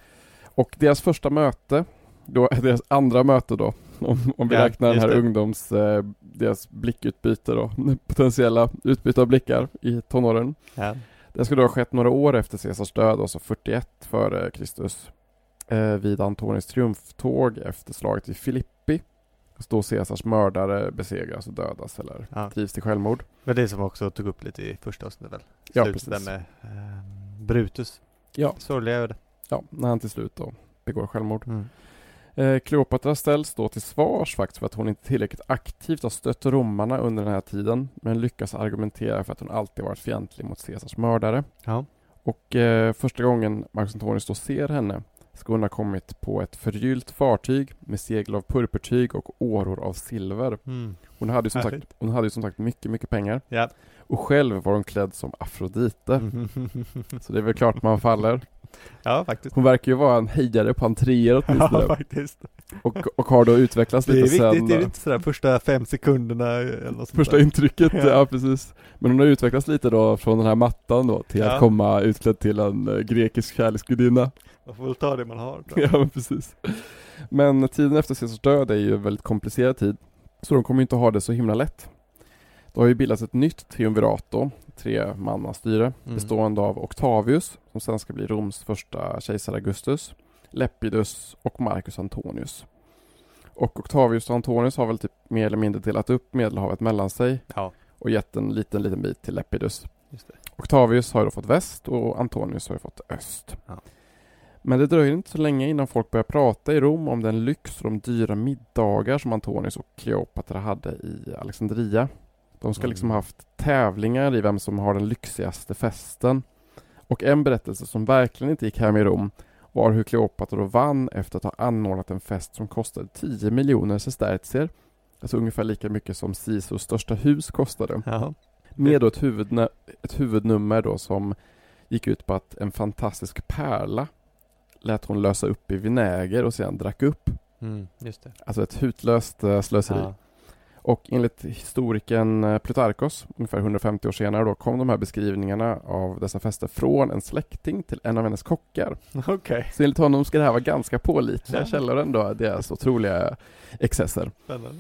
Och deras första möte, då, deras andra möte då, om, om vi Ja, räknar den just här det. ungdoms, eh, deras blickutbyte då, potentiella utbyte av blickar i tonåren. Ja. Det skulle då ha skett några år efter Caesars död, alltså 41 före Kristus, eh, vid Antonius triumftåg efter slaget vid Filippi. Då Caesars mördare besegras och dödas eller Ja. drivs till självmord. Var det som också tog upp lite i första avsnittet väl? Ja, Slutet precis. där med ehm, Brutus. Ja. Sorgliga öde. Ja, när han till slut då begår självmord. Mm. Eh, Kleopatra ställs då till svars faktiskt för att hon inte tillräckligt aktivt har stött romarna under den här tiden, men lyckas argumentera för att hon alltid varit fientlig mot Caesars mördare. Ja. Och eh, första gången Marcus Antonius då ser henne ska hon ha kommit på ett förgyllt fartyg med segel av purpurtyg och åror av silver. Mm. Hon hade ju som, sagt, hon hade ju som sagt mycket, mycket pengar. Ja. Och själv var hon klädd som Afrodite. Mm. Så det är väl klart man faller. Ja, faktiskt. Hon verkar ju vara en hejare på entréer Ja, åtminstone. faktiskt. och, och har då utvecklats Det är lite viktigt, sen. det är eh, inte sådär första fem sekunderna eller något sånt Första där. intrycket, Ja. ja. precis. Men hon har utvecklats lite då från den här mattan då till Ja. att komma utklädd till en eh, grekisk kärleksgudinna. Man får väl ta det man har. jag. Ja men precis. Men tiden efter Caesars död är ju en väldigt komplicerad tid. Så de kommer inte ha det så himla lätt. Det har ju bildats ett nytt triumvirat då, tre mannastyre, Mm. bestående av Octavius, som sen ska bli Roms första kejsare Augustus, Lepidus och Marcus Antonius. Och Octavius och Antonius har väl typ mer eller mindre delat upp Medelhavet mellan sig Ja, och gett en liten, liten bit till Lepidus. Octavius har ju då fått väst och Antonius har ju fått öst. Ja. Men det dröjer inte så länge innan folk börjar prata i Rom om den lyx och de dyra middagar som Antonius och Kleopatra hade i Alexandria. De ska Mm. liksom ha haft tävlingar i vem som har den lyxigaste festen. Och en berättelse som verkligen inte gick hem i Rom var hur Kleopatra vann efter att ha anordnat en fest som kostade 10 miljoner sestertier. Alltså ungefär lika mycket som Sisos största hus kostade. Ja. Med då ett, huvudna, ett huvudnummer då som gick ut på att en fantastisk pärla lät hon lösa upp i vinäger och sedan drack upp. Mm, just det. Alltså ett hutlöst eh, slöseri. Ja. Och enligt historikern eh, Plutarkos, ungefär 150 år senare då, kom de här beskrivningarna av dessa fester från en släkting till en av hennes kockar. Okej, Så enligt honom ska det här vara ganska pålitliga Ja. källor ändå, deras otroliga excesser. spännande.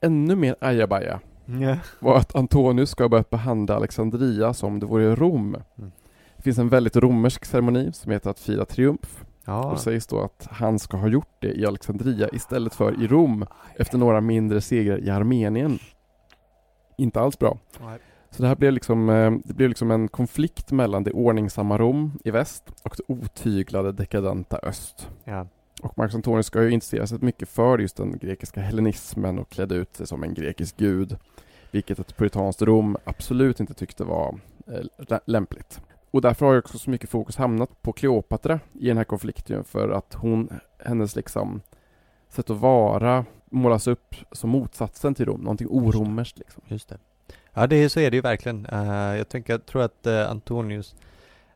Ännu mer ajabaja Ja. var att Antonius ska ha börjat behandla Alexandria som det vore Rom. Mm. Det finns en väldigt romersk ceremoni som heter att fira triumf. Ja. Och sägs då att han ska ha gjort det i Alexandria istället för i Rom efter några mindre segrar i Armenien. Inte alls bra. Nej. Så det här blev liksom, eh, det blev liksom en konflikt mellan det ordningsamma Rom i väst och det otyglade dekadenta öst. Ja. Och Marcus Antonius ska ju intressera sig mycket för just den grekiska hellenismen och klädde ut sig som en grekisk gud. Vilket ett puritanskt Rom absolut inte tyckte var eh, lä- lämpligt. Och därför har ju också så mycket fokus hamnat på Kleopatra i den här konflikten för att hon, hennes liksom sätt att vara målas upp som motsatsen till Rom, någonting oromerskt liksom. Just det. Ja, det, så är det ju verkligen. Eh, jag tänker, jag tror att eh, Antonius,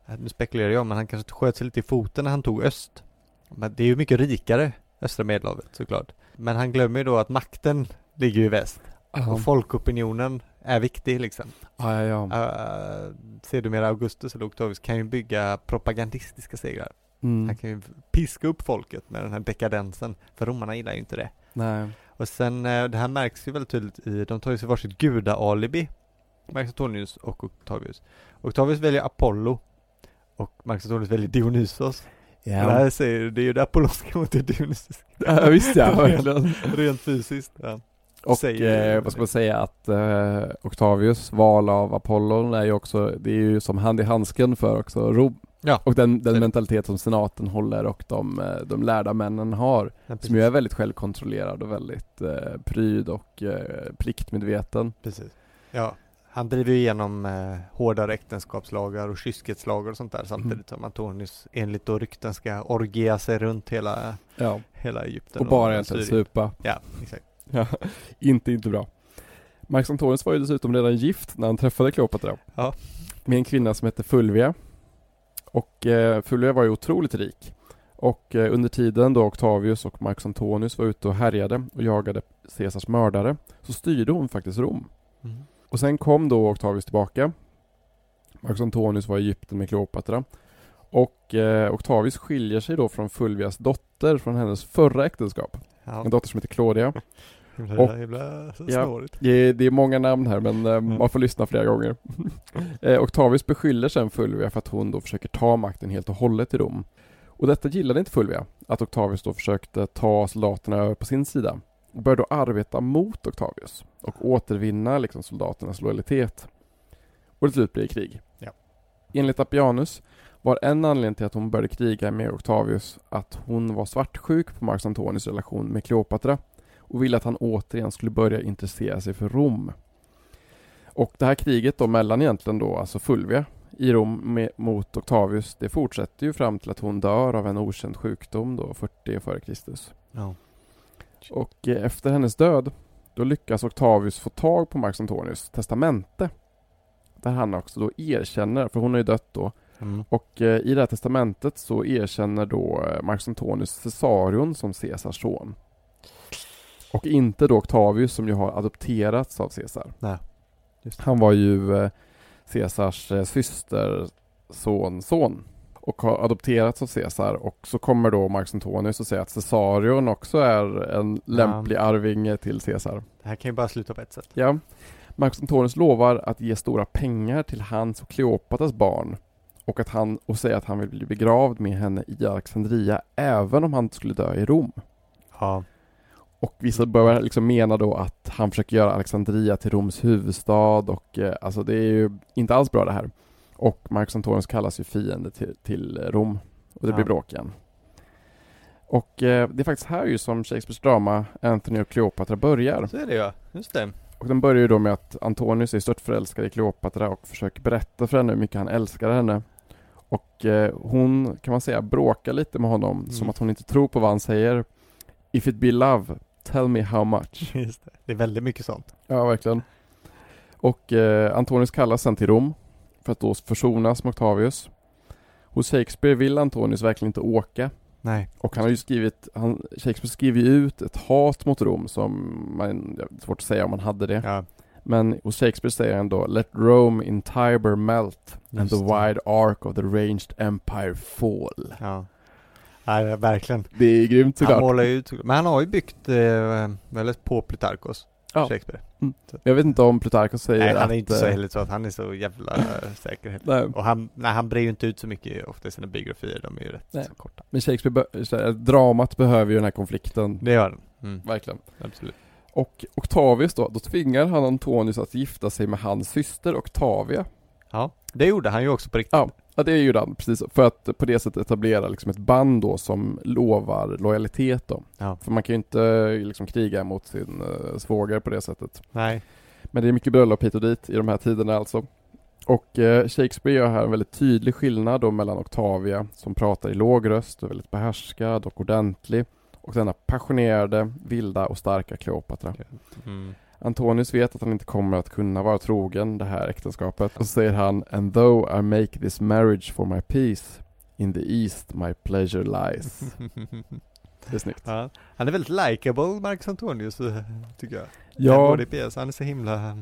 uh, nu spekulerar jag, men han kanske sköt sig lite i foten när han tog öst. Men det är ju mycket rikare, östra medelhavet såklart. Men han glömmer ju då att makten ligger i väst. Och folkopinionen är viktig liksom. Ja, ja, ja. Uh, sedermera Augustus eller Octavius kan ju bygga propagandistiska segrar. Mm. Han kan ju piska upp folket med den här dekadensen. För romarna gillar ju inte det. Nej. Och sen, eh, det här märks ju väldigt tydligt i, de tar ju sig varsitt gudaalibi. Marcus Antonius och Octavius. Octavius väljer Apollo. Och Marcus Antonius väljer Dionysos. Det här säger, det är ju det apollonska mot det dionysiska. Ja, visst ja, verkligen. Rent fysiskt. Ja. Och Säger- eh, vad ska man säga att eh, Octavius val av Apollon är ju också, det är ju som hand i handsken för också Rom. Ja. Och den, den mentalitet som senaten håller och de, eh, de lärda männen har. Ja, som ju är väldigt självkontrollerad och väldigt eh, pryd och eh, pliktmedveten. Precis. Ja, han driver ju igenom eh, hårdare äktenskapslagar och kyskhetslagar och sånt där samtidigt mm. som Antonius enligt då rykten ska orgia sig runt hela, ja. hela Egypten. Och bara egentligen supa. Ja, exakt. Ja, inte, inte bra. Marcus Antonius var ju dessutom redan gift när han träffade Kleopatra. Ja. Med en kvinna som hette Fulvia. Och eh, Fulvia var ju otroligt rik. Och eh, under tiden då Octavius och Marcus Antonius var ute och härjade och jagade Caesars mördare så styrde hon faktiskt Rom. Mm. Och sen kom då Octavius tillbaka. Marcus Antonius var i Egypten med Kleopatra. Och eh, Octavius skiljer sig då från Fulvias dotter från hennes förra äktenskap. Ja. En dotter som heter Claudia. Och, himla ja, det, det är många namn här men eh, mm. man får lyssna flera gånger. eh, Octavius beskyller sen Fulvia för att hon då försöker ta makten helt och hållet i Rom. Och detta gillade inte Fulvia, att Octavius då försökte ta soldaterna över på sin sida. Och började då arbeta mot Octavius och återvinna liksom soldaternas lojalitet. Och till slut blir det krig. Ja. Enligt Appianus var en anledning till att hon började kriga med Octavius att hon var svartsjuk på Marcus Antonius relation med Kleopatra och ville att han återigen skulle börja intressera sig för Rom. Och det här kriget då mellan egentligen då alltså Fulvia i Rom med, mot Octavius det fortsätter ju fram till att hon dör av en okänd sjukdom då 40 f.Kr. Ja. Och eh, efter hennes död då lyckas Octavius få tag på Marcus Antonius testamente. Där han också då erkänner, för hon har ju dött då, mm. och eh, i det här testamentet så erkänner då eh, Marcus Antonius Caesarion som Caesars son. Och inte då Octavius som ju har adopterats av Caesar. Nej. Han var ju eh, Caesars eh, systerson, son och har adopterats av Caesar och så kommer då Marcus Antonius och säger att Caesarion också är en lämplig ja. arvinge till Caesar. Det här kan ju bara sluta på ett sätt. Ja. Marcus Antonius lovar att ge stora pengar till hans och Kleopatras barn och att han och säga att han vill bli begravd med henne i Alexandria även om han skulle dö i Rom. Ja. Och vissa börjar liksom mena då att han försöker göra Alexandria till Roms huvudstad och eh, alltså det är ju inte alls bra det här. Och Marcus Antonius kallas ju fiende till, till Rom och det ja. blir bråk igen. Och eh, det är faktiskt här ju som Shakespeares drama Anthony och Kleopatra börjar. Så är det ja, just det. Och den börjar ju då med att Antonius är stört förälskad i Kleopatra och försöker berätta för henne hur mycket han älskar henne. Och eh, hon, kan man säga, bråkar lite med honom mm. som att hon inte tror på vad han säger. If it be love, tell me how much. Just det. det är väldigt mycket sånt. Ja, verkligen. Och eh, Antonius kallas sen till Rom för att då försonas med Octavius. Hos Shakespeare vill Antonius verkligen inte åka. Nej. Och han har ju skrivit, han, Shakespeare skriver ju ut ett hat mot Rom som man, svårt att säga om han hade det. Ja. Men hos Shakespeare säger han då Let Rome in Tiber melt Just and the det. wide arc of the ranged empire fall. Ja. Nej, verkligen. Det är grymt såklart. Han målar ut, men han har ju byggt eh, väldigt på Plutarkos ja. Shakespeare. Mm. Jag vet inte om Plutarkos säger Nej, han är inte så eh, heller så att han är så jävla säker heller. Och han, nej, han brer ju inte ut så mycket ofta i sina biografier, de är ju rätt nej. så korta. Men Shakespeare, dramat behöver ju den här konflikten. Det gör den. Mm. Verkligen. Absolut. Och Octavius då, då tvingar han Antonius att gifta sig med hans syster Octavia. Ja, det gjorde han ju också på riktigt. Ja, ja det gjorde han precis. För att på det sättet etablera liksom ett band då som lovar lojalitet då. Ja. För man kan ju inte liksom kriga mot sin uh, svåger på det sättet. Nej. Men det är mycket bröllop hit och dit i de här tiderna alltså. Och eh, Shakespeare gör här en väldigt tydlig skillnad då mellan Octavia som pratar i låg röst och väldigt behärskad och ordentlig och denna passionerade, vilda och starka Kleopatra. Mm. Antonius vet att han inte kommer att kunna vara trogen det här äktenskapet och så säger han And though I make this marriage for my peace In the East my pleasure lies Det är snyggt. Ja, han är väldigt likable, Marcus Antonius, tycker jag. Ja. Han är så himla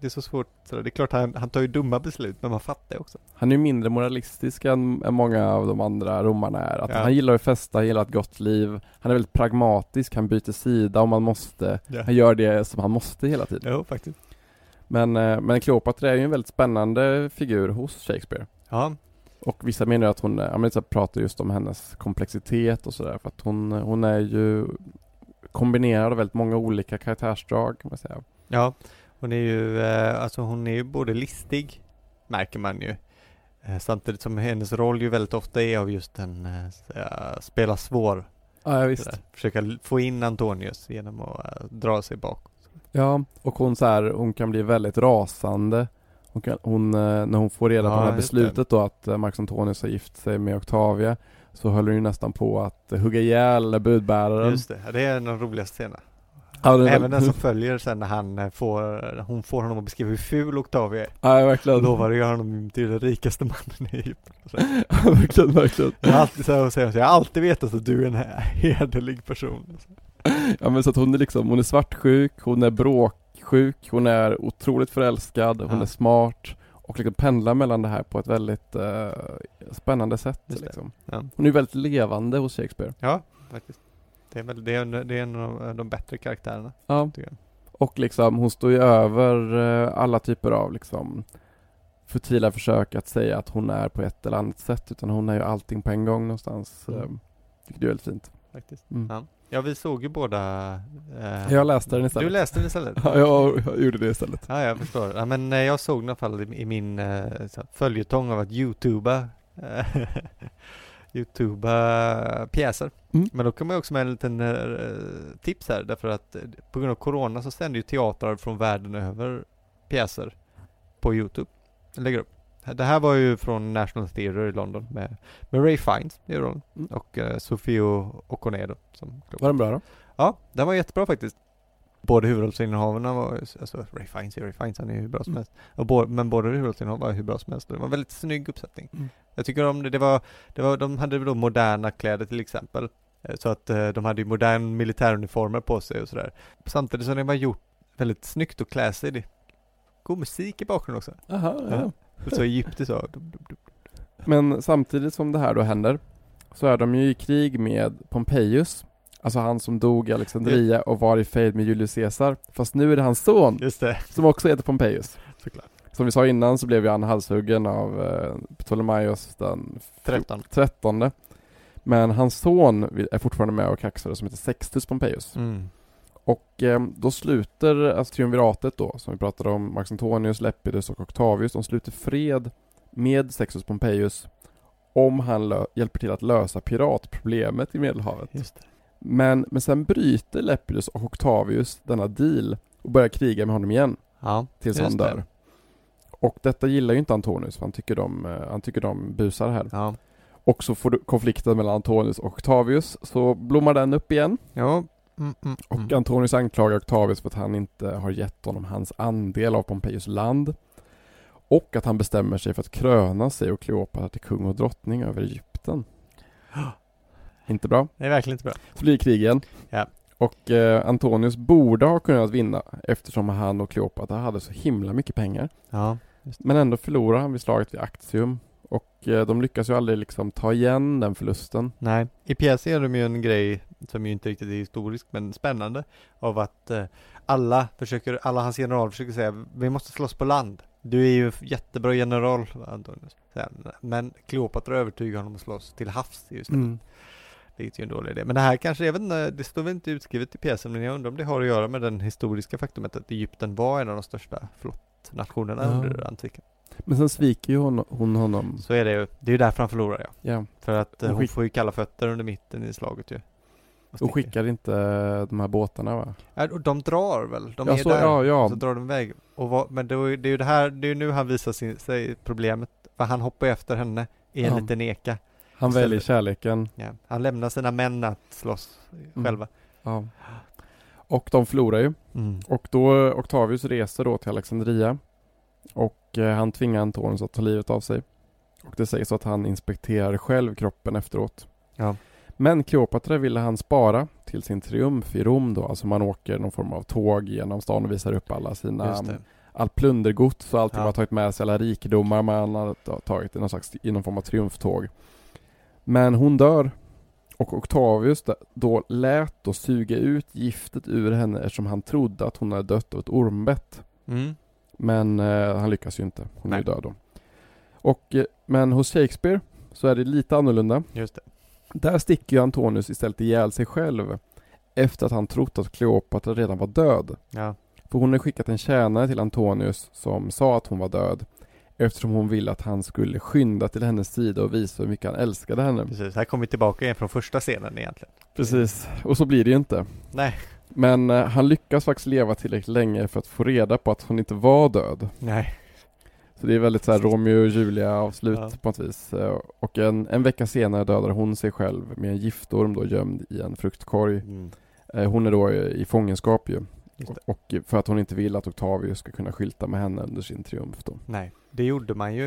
det är så svårt, det är klart han, han tar ju dumma beslut men man fattar ju också. Han är ju mindre moralistisk än, än många av de andra romarna är. Att ja. Han gillar att festa, han gillar ett gott liv. Han är väldigt pragmatisk, han byter sida om man måste. Ja. Han gör det som han måste hela tiden. Jo, faktiskt. Men, eh, men Kleopatra är ju en väldigt spännande figur hos Shakespeare. Ja. Och vissa menar att hon, ja men pratar just om hennes komplexitet och sådär för att hon, hon är ju kombinerad av väldigt många olika karaktärsdrag kan man säga. Ja, hon är ju, eh, alltså hon är ju både listig, märker man ju, Eh, Samtidigt som hennes roll ju väldigt ofta är av just en eh, spela svår. Ja, visst. sådär. Försöka få in Antonius genom att dra sig bak. Ja, och hon så här, hon kan bli väldigt rasande. Hon kan, hon, när hon får reda på Ja, det här beslutet då att Marcus Antonius har gift sig med Octavia så höll hon ju nästan på att hugga ihjäl budbäraren. Just det, ja, det är en av de roligaste scenerna. Ja, Även den som följer sen när han eh, får, hon får honom att beskriva hur ful Octavia är. Ja, verkligen. Lovar att göra honom till den rikaste mannen i Egypten. Ja, verkligen, verkligen. Jag har alltid så här, säger jag har alltid vetat att du är en hederlig person. Ja men så att hon är liksom, hon är svartsjuk, hon är bråksjuk, hon är otroligt förälskad, hon Ja. är smart och liksom pendlar mellan det här på ett väldigt eh, spännande sätt liksom. Ja. Hon är väldigt levande hos Shakespeare. Ja, faktiskt. Det är, väl, det är, det är en av de bättre karaktärerna, Ja. Och liksom, hon står ju över eh, alla typer av liksom futila försök att säga att hon är på ett eller annat sätt utan hon är ju allting på en gång någonstans. Mm. Eh, Vilket är väldigt fint. Faktiskt. Mm. Ja. ja, vi såg ju båda... eh, Jag läste den istället. Du läste den istället? Ja, jag, jag gjorde det istället. Ja, jag förstår. Ja, men eh, jag såg i alla fall i, i min eh, följetong av att youtuba Youtuba pjäser. Mm. Men då kan man ju också med en liten eh, tips här därför att eh, på grund av Corona så sänder ju teatrar från världen över pjäser på Youtube. Lägger upp. Det här var ju från National Theatre i London med, med Ray Fiennes i rollen Mm. och eh, Sofio Oconedo som Var den bra då? Ja, den var jättebra faktiskt. Båda huvudrollsinnehavarna var, alltså Ray Fiennes är Ray Fiennes, han är hur bra som Mm. helst. Bo, men båda huvudrollsinnehavarna var hur bra som helst. Det var en väldigt snygg uppsättning. Mm. Jag tycker om det, det var, det var, de hade då moderna kläder till exempel. Eh, Så att eh, de hade ju modern militäruniformer på sig och sådär. Samtidigt som det var gjort väldigt snyggt och. Det- God musik i bakgrunden också. Aha, ja. Ja. Så egyptiskt så. Men samtidigt som det här då händer så är de ju i krig med Pompejus, alltså han som dog i Alexandria och var i fejd med Julius Caesar. Fast nu är det hans son Just det, som också heter Pompejus. såklart. Som vi sa innan så blev ju han halshuggen av eh, Ptolemaios den 13. 13. Men hans son är fortfarande med och kaxar som heter Sextus Pompejus. Mm. Och eh, då sluter alltså triumviratet då, som vi pratade om, Marcus Antonius, Lepidus och Octavius, de sluter fred med Sextus Pompejus om han hjälper till att lösa piratproblemet i Medelhavet. Just det. Men, men sen bryter Lepidus och Octavius denna deal och börjar kriga med honom igen Ja, tills han det. dör. Och detta gillar ju inte Antonius, för han tycker de, eh, han tycker de busar här. Ja. Och så får du konflikten mellan Antonius och Octavius, så blommar den upp igen. Ja. Mm, mm, Och mm. Antonius anklagar Octavius för att han inte har gett honom hans andel av Pompejus land. Och att han bestämmer sig för att kröna sig och Kleopatra till kung och drottning över Egypten. Inte bra. Det är verkligen inte bra. Så blir det krig igen. Ja. Och eh, Antonius borde ha kunnat vinna eftersom han och Kleopatra hade så himla mycket pengar. Ja. Men ändå förlorar han vid slaget vid Actium. Och eh, de lyckas ju aldrig liksom ta igen den förlusten. Nej, i pjäsen gör de ju en grej som ju inte riktigt är historisk men spännande av att eh, alla försöker, alla hans generaler försöker säga vi måste slåss på land. Du är ju jättebra general Antonius. Men Kleopatra övertygar honom att slåss till havs just Mm. Vilket ju är en dålig idé. Men det här kanske, inte, det står väl inte utskrivet i pjäsen men jag undrar om det har att göra med den historiska faktumet att Egypten var en av de största flottnationerna Ja. under antiken. Men sen sviker ju hon, hon honom. Så är det ju, det är ju därför han förlorar ja. Ja. För att eh, hon skick- får ju kalla fötter under mitten i slaget ju. Och skickar inte de här båtarna va? Ja, och de drar väl? De Ja, är så- där, ja, ja. så drar de iväg. Och vad, men det är ju det här, det är ju nu han visar sin, sig problemet. För han hoppar ju efter henne i en Ja. liten eka. Han väljer kärleken. Ja. Han lämnar sina män att slåss Mm. själva. Ja. Och de förlorar ju. Mm. Och då Octavius reser då till Alexandria. Och eh, han tvingar Antonius att ta livet av sig. Och det sägs att han inspekterar själv kroppen efteråt. Ja. Men Kleopatra ville han spara till sin triumf i Rom då. Alltså man åker någon form av tåg genom stan och visar upp alla sina allt plundergods och allt Ja. man har tagit med sig, alla rikedomar man har ta- tagit i någon slags, i någon form av triumftåg. Men hon dör och Octavius då lät då suga ut giftet ur henne eftersom han trodde att hon hade dött av ett ormbett. Mm. Men eh, han lyckas ju inte. Hon är ju Nej. död då. Och, eh, men hos Shakespeare så är det lite annorlunda. Just det. Där sticker ju Antonius istället ihjäl sig själv efter att han trott att Kleopatra redan var död. Ja. För hon hade skickat en tjänare till Antonius som sa att hon var död eftersom hon ville att han skulle skynda till hennes sida och visa hur mycket han älskade henne. Precis, här kommer vi tillbaka igen från första scenen egentligen. Precis, och så blir det ju inte. Nej. Men eh, han lyckas faktiskt leva tillräckligt länge för att få reda på att hon inte var död. Nej. Så det är väldigt så här Romeo och Julia avslut Ja. på något vis. Eh, Och en, en vecka senare dödar hon sig själv med en giftorm då gömd i en fruktkorg. Mm. Eh, Hon är då i i fångenskap ju. Just det. Och för att hon inte vill att Octavius ska kunna skylta med henne under sin triumf då. Nej, det gjorde man ju.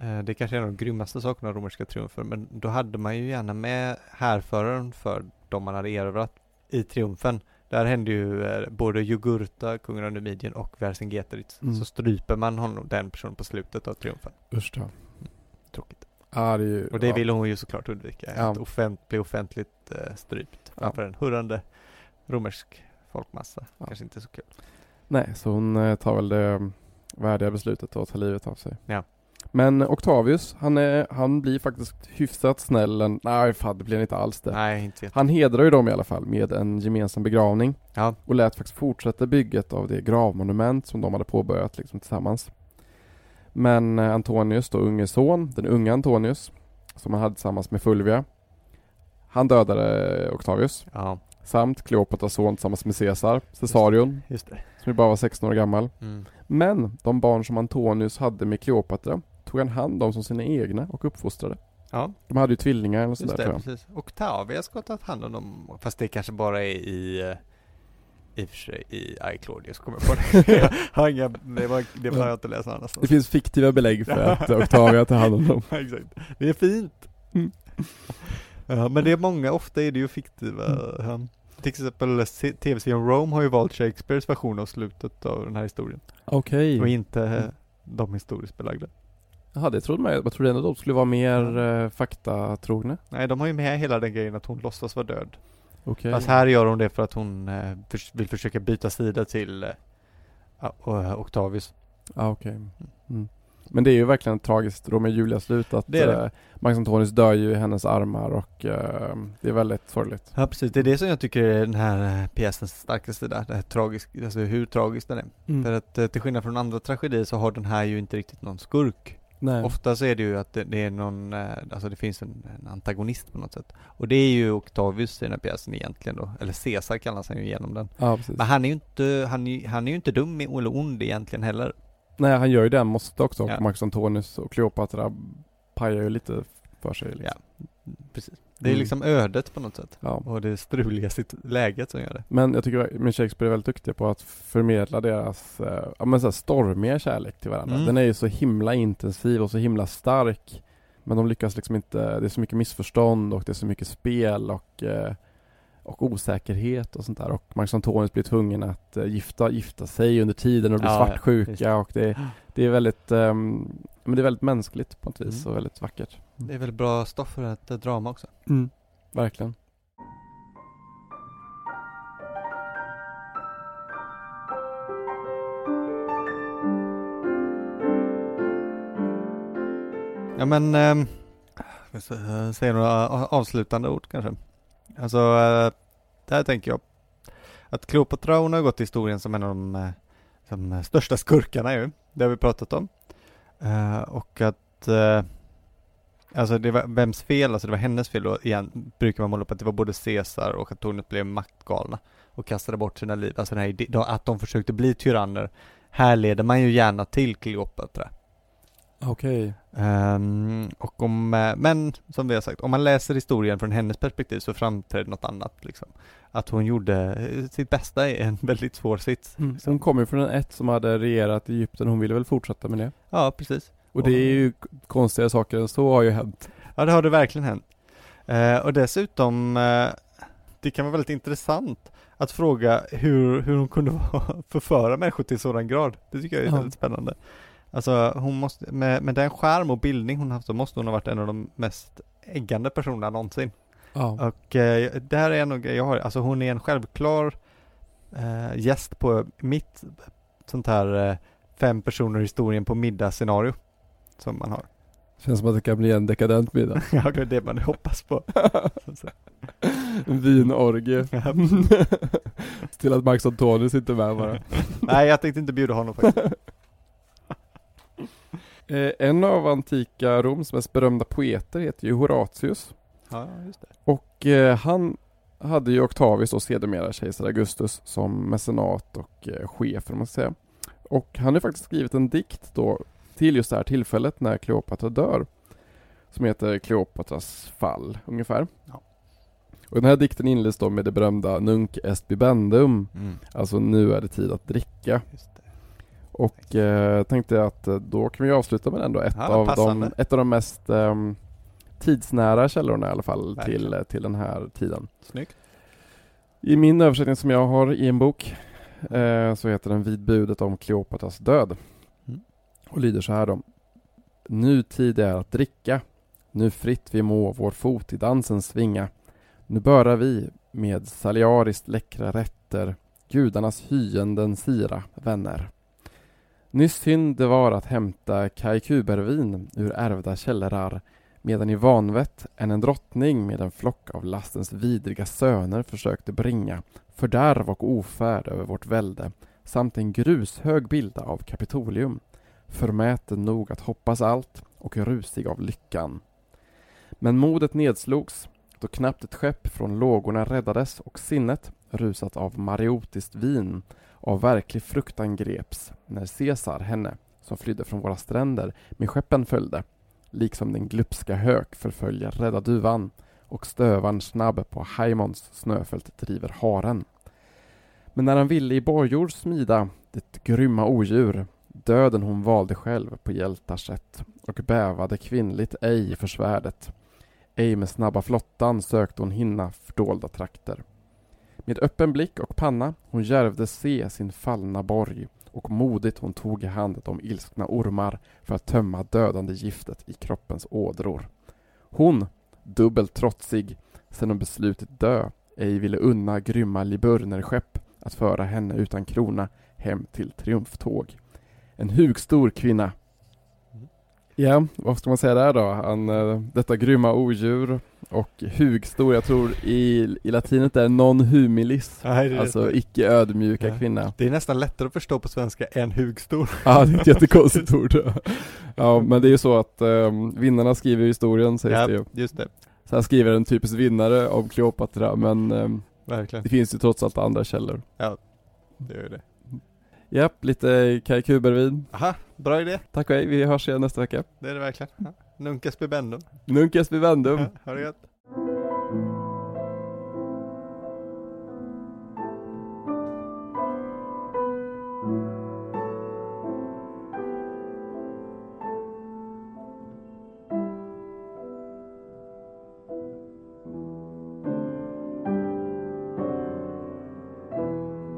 Eh, Det kanske är en av de grymmaste sakerna av romerska triumfer, men då hade man ju gärna med härföraren för de man hade erövrat i triumfen. Där hände ju eh, både Jugurta, kungen av Numidien och Vercingetorix. Mm. Så stryper man honom, den personen på slutet av triumfen. Usch då. Tråkigt. Ja, det är ju, Och det ja. ville hon ju såklart undvika. Ja. Att offent, bli offentligt eh, strypt Ja. framför en hurrande romersk folkmassa. Ja. Kanske inte så kul. Nej, så hon eh, tar väl det mm, värdiga beslutet att ta livet av sig. Ja. Men Octavius, han, är, han blir faktiskt hyfsat snäll. En, nej, fan det blir han inte alls det. Nej, inte. Han hedrar ju dem i alla fall med en gemensam begravning Ja, och lät faktiskt fortsätta bygget av det gravmonument som de hade påbörjat liksom, tillsammans. Men eh, Antonius, då unge son, den unga Antonius, som han hade tillsammans med Fulvia, han dödade Octavius ja, samt Kleopatras son tillsammans med Caesar, Caesarion, just det. som ju bara var 16 år gammal. Mm. Men de barn som Antonius hade med Kleopatra tog han hand om som sina egna och uppfostrade. Ja, De hade ju tvillingar eller Just sådär det, tror jag. precis. Octavia ska ha tagit hand om dem, fast det kanske bara är i eh, i och för sig i I Claudius kommer jag på det. jag har inga, det var, det har jag inte läst någon Det annanstans. finns fiktiva belägg för att Octavia tar hand om dem. Exakt. Det är fint. Mm. Ja, men det är många, ofta är det ju fiktiva. Mm. Till exempel se- tv-serien Rome har ju valt Shakespeares version av slutet av den här historien. Okej. Och inte Mm. de historiskt belagda. Jaha, det trodde man ju. Jag trodde ändå de skulle vara mer eh, faktatrogna. Nej, de har ju med hela den grejen att hon låtsas vara död. Okej. Fast här gör hon det för att hon eh, förs- vill försöka byta sida till eh, ja, eh, Octavius. Ja, okej. Mm. Men det är ju verkligen ett tragiskt Romeo och Julia slut att Det är det. eh, Max Antonius dör ju i hennes armar och eh, det är väldigt sorgligt. Ja precis, det är det som jag tycker är den här eh, pjäsens starkaste sida. Det här tragisk, alltså hur tragisk den är. Mm. För att eh, till skillnad från andra tragedier så har den här ju inte riktigt någon skurk. Nej. Ofta så är det ju att det, det är någon, eh, alltså det finns en, en antagonist på något sätt. Och det är ju Octavius i den här pjäsen egentligen då. Eller Caesar kallas han ju genom den. Ja, precis. Men han är ju inte, han är, han är ju inte dum eller ond egentligen heller. Nej, han gör ju det måste också. Och Ja. Max Antonius och Kleopatra pajar ju lite för sig. Liksom. Precis. Det är Mm. liksom ödet på något sätt. Ja. Och det struliga sitt läget som gör det. Men jag tycker men Shakespeare är väldigt duktig på att förmedla deras eh, ja, men så här stormiga kärlek till varandra. Mm. Den är ju så himla intensiv och så himla stark. Men de lyckas liksom inte, det är så mycket missförstånd och det är så mycket spel och, eh, och osäkerhet och sånt där. Och Max Antonius blir tvungen att eh, gifta, gifta sig under tiden och blir Ja, ja, svartsjuka det. och det, det är väldigt ehm, men det är väldigt mänskligt på något vis Mm. och väldigt vackert. Det är väldigt bra stoff för ett eh, drama också. Verkligen. Ja men, eh, säga några avslutande ord kanske. Alltså, eh, där tänker jag att Kleopatra hon har gått till historien som en av de eh, som eh, största skurkarna ju. Det har vi pratat om. Och att Alltså det var vems fel? Alltså det var hennes fel då, igen brukar man måla upp att det var både Caesar och att tornet blev maktgalna och kastade bort sina liv. Alltså den här idén, att de försökte bli tyranner härleder man ju gärna till Kleopatra. Okej. Ehm, och om, eh, men som vi har sagt, om man läser historien från hennes perspektiv så framträder något annat liksom. Att hon gjorde eh, sitt bästa i en väldigt svår sits. Mm. Hon kom ju från en ett som hade regerat i Egypten, hon ville väl fortsätta med det. Ja, precis. Och det är ju konstiga saker än så har ju hänt. Ja, det har det verkligen hänt. Eh, och dessutom, eh, det kan vara väldigt intressant att fråga hur, hur hon kunde förföra människor till sådan grad. Det tycker jag är Ja. väldigt spännande. Alltså hon måste, med, med den skärm och bildning hon haft så måste hon ha varit en av de mest äggande personerna någonsin. Ja. Och eh, det här är en grejerna jag har, alltså hon är en självklar eh, gäst på mitt sånt här eh, fem personer i historien på middag-scenario som man har. Känns som att det kan bli en dekadent middag. Ja, det är det man hoppas på. Vinorgie. Till att Max Antonius inte är med bara. Nej, jag tänkte inte bjuda honom faktiskt. Eh, en av antika Roms mest berömda poeter heter ju Horatius. Ja, just det. Och eh, han hade ju Octavius och sedermera kejsar Augustus som mecenat och eh, chef, om man ska säga. Och han har faktiskt skrivit en dikt då till just det här tillfället när Kleopatra dör. Som heter Kleopatras fall, ungefär. Ja. Och den här dikten inleds då med det berömda Nunc est bibendum, Mm. alltså nu är det tid att dricka. Just. Och eh, tänkte att eh, då kan vi avsluta med den då, ett, Ja, av, de, ett av de mest ehm, tidsnära källorna i alla fall till, Verkligen. eh, till den här tiden. Snyggt. I min översättning som jag har i en bok eh, så heter den Vid budet om Kleopatras död. Mm. Och lyder så här då. Nu tid är att dricka, nu fritt vi må vår fot i dansen svinga. Nu böra vi med saliariskt läckra rätter gudarnas hyenden sira vänner. Nyss synd det var att hämta kajkubervin ur ärvda källrar medan i vanvett än en drottning med en flock av lastens vidriga söner försökte bringa fördärv och ofärd över vårt välde samt en grushög bilda av Kapitolium förmäten nog att hoppas allt och rusig av lyckan. Men modet nedslogs då knappt ett skepp från lågorna räddades och sinnet, rusat av mariotiskt vin, av verklig fruktan greps när Caesar henne, som flydde från våra stränder, med skeppen följde liksom den glupska hök förföljer rädda duvan och stövaren snabb på Haimons snöfält driver haren. Men när han ville i borgjord smida det grymma odjur döden hon valde själv på hjältars sätt och bävade kvinnligt ej för svärdet. Ej med snabba flottan sökte hon hinna fördolda trakter. Med öppen blick och panna hon järvde se sin fallna borg och modigt hon tog i hand de ilskna ormar för att tömma dödande giftet i kroppens ådror. Hon, dubbelt trotsig, sedan hon beslutit dö, ej ville unna grymma liburnerskepp att föra henne utan krona hem till triumftåg. En hugstor kvinna. Mm. Ja, vad ska man säga där då? Han, eh, detta grymma odjur och hugstor, jag tror i, i latinet är non humilis, Nej, det, är alltså icke ödmjuka Ja. kvinna. det är nästan lättare att förstå på svenska än hugstor. Ja, det är ett jättekonstigt ord. Ja, men det är ju så att um, vinnarna skriver historien sägs Ja, det ju. just det. Så här skriver en typisk vinnare om Kleopatra, men Verkligen. det finns ju trots allt andra källor. Det är det. Japp, lite Kaj Kubervin. Aha, bra idé. Tack och hej, vi hörs igen nästa vecka. Det är det verkligen. Ja. Nuncas bibendum. Nunkes vivendum. Ja, ha det gött.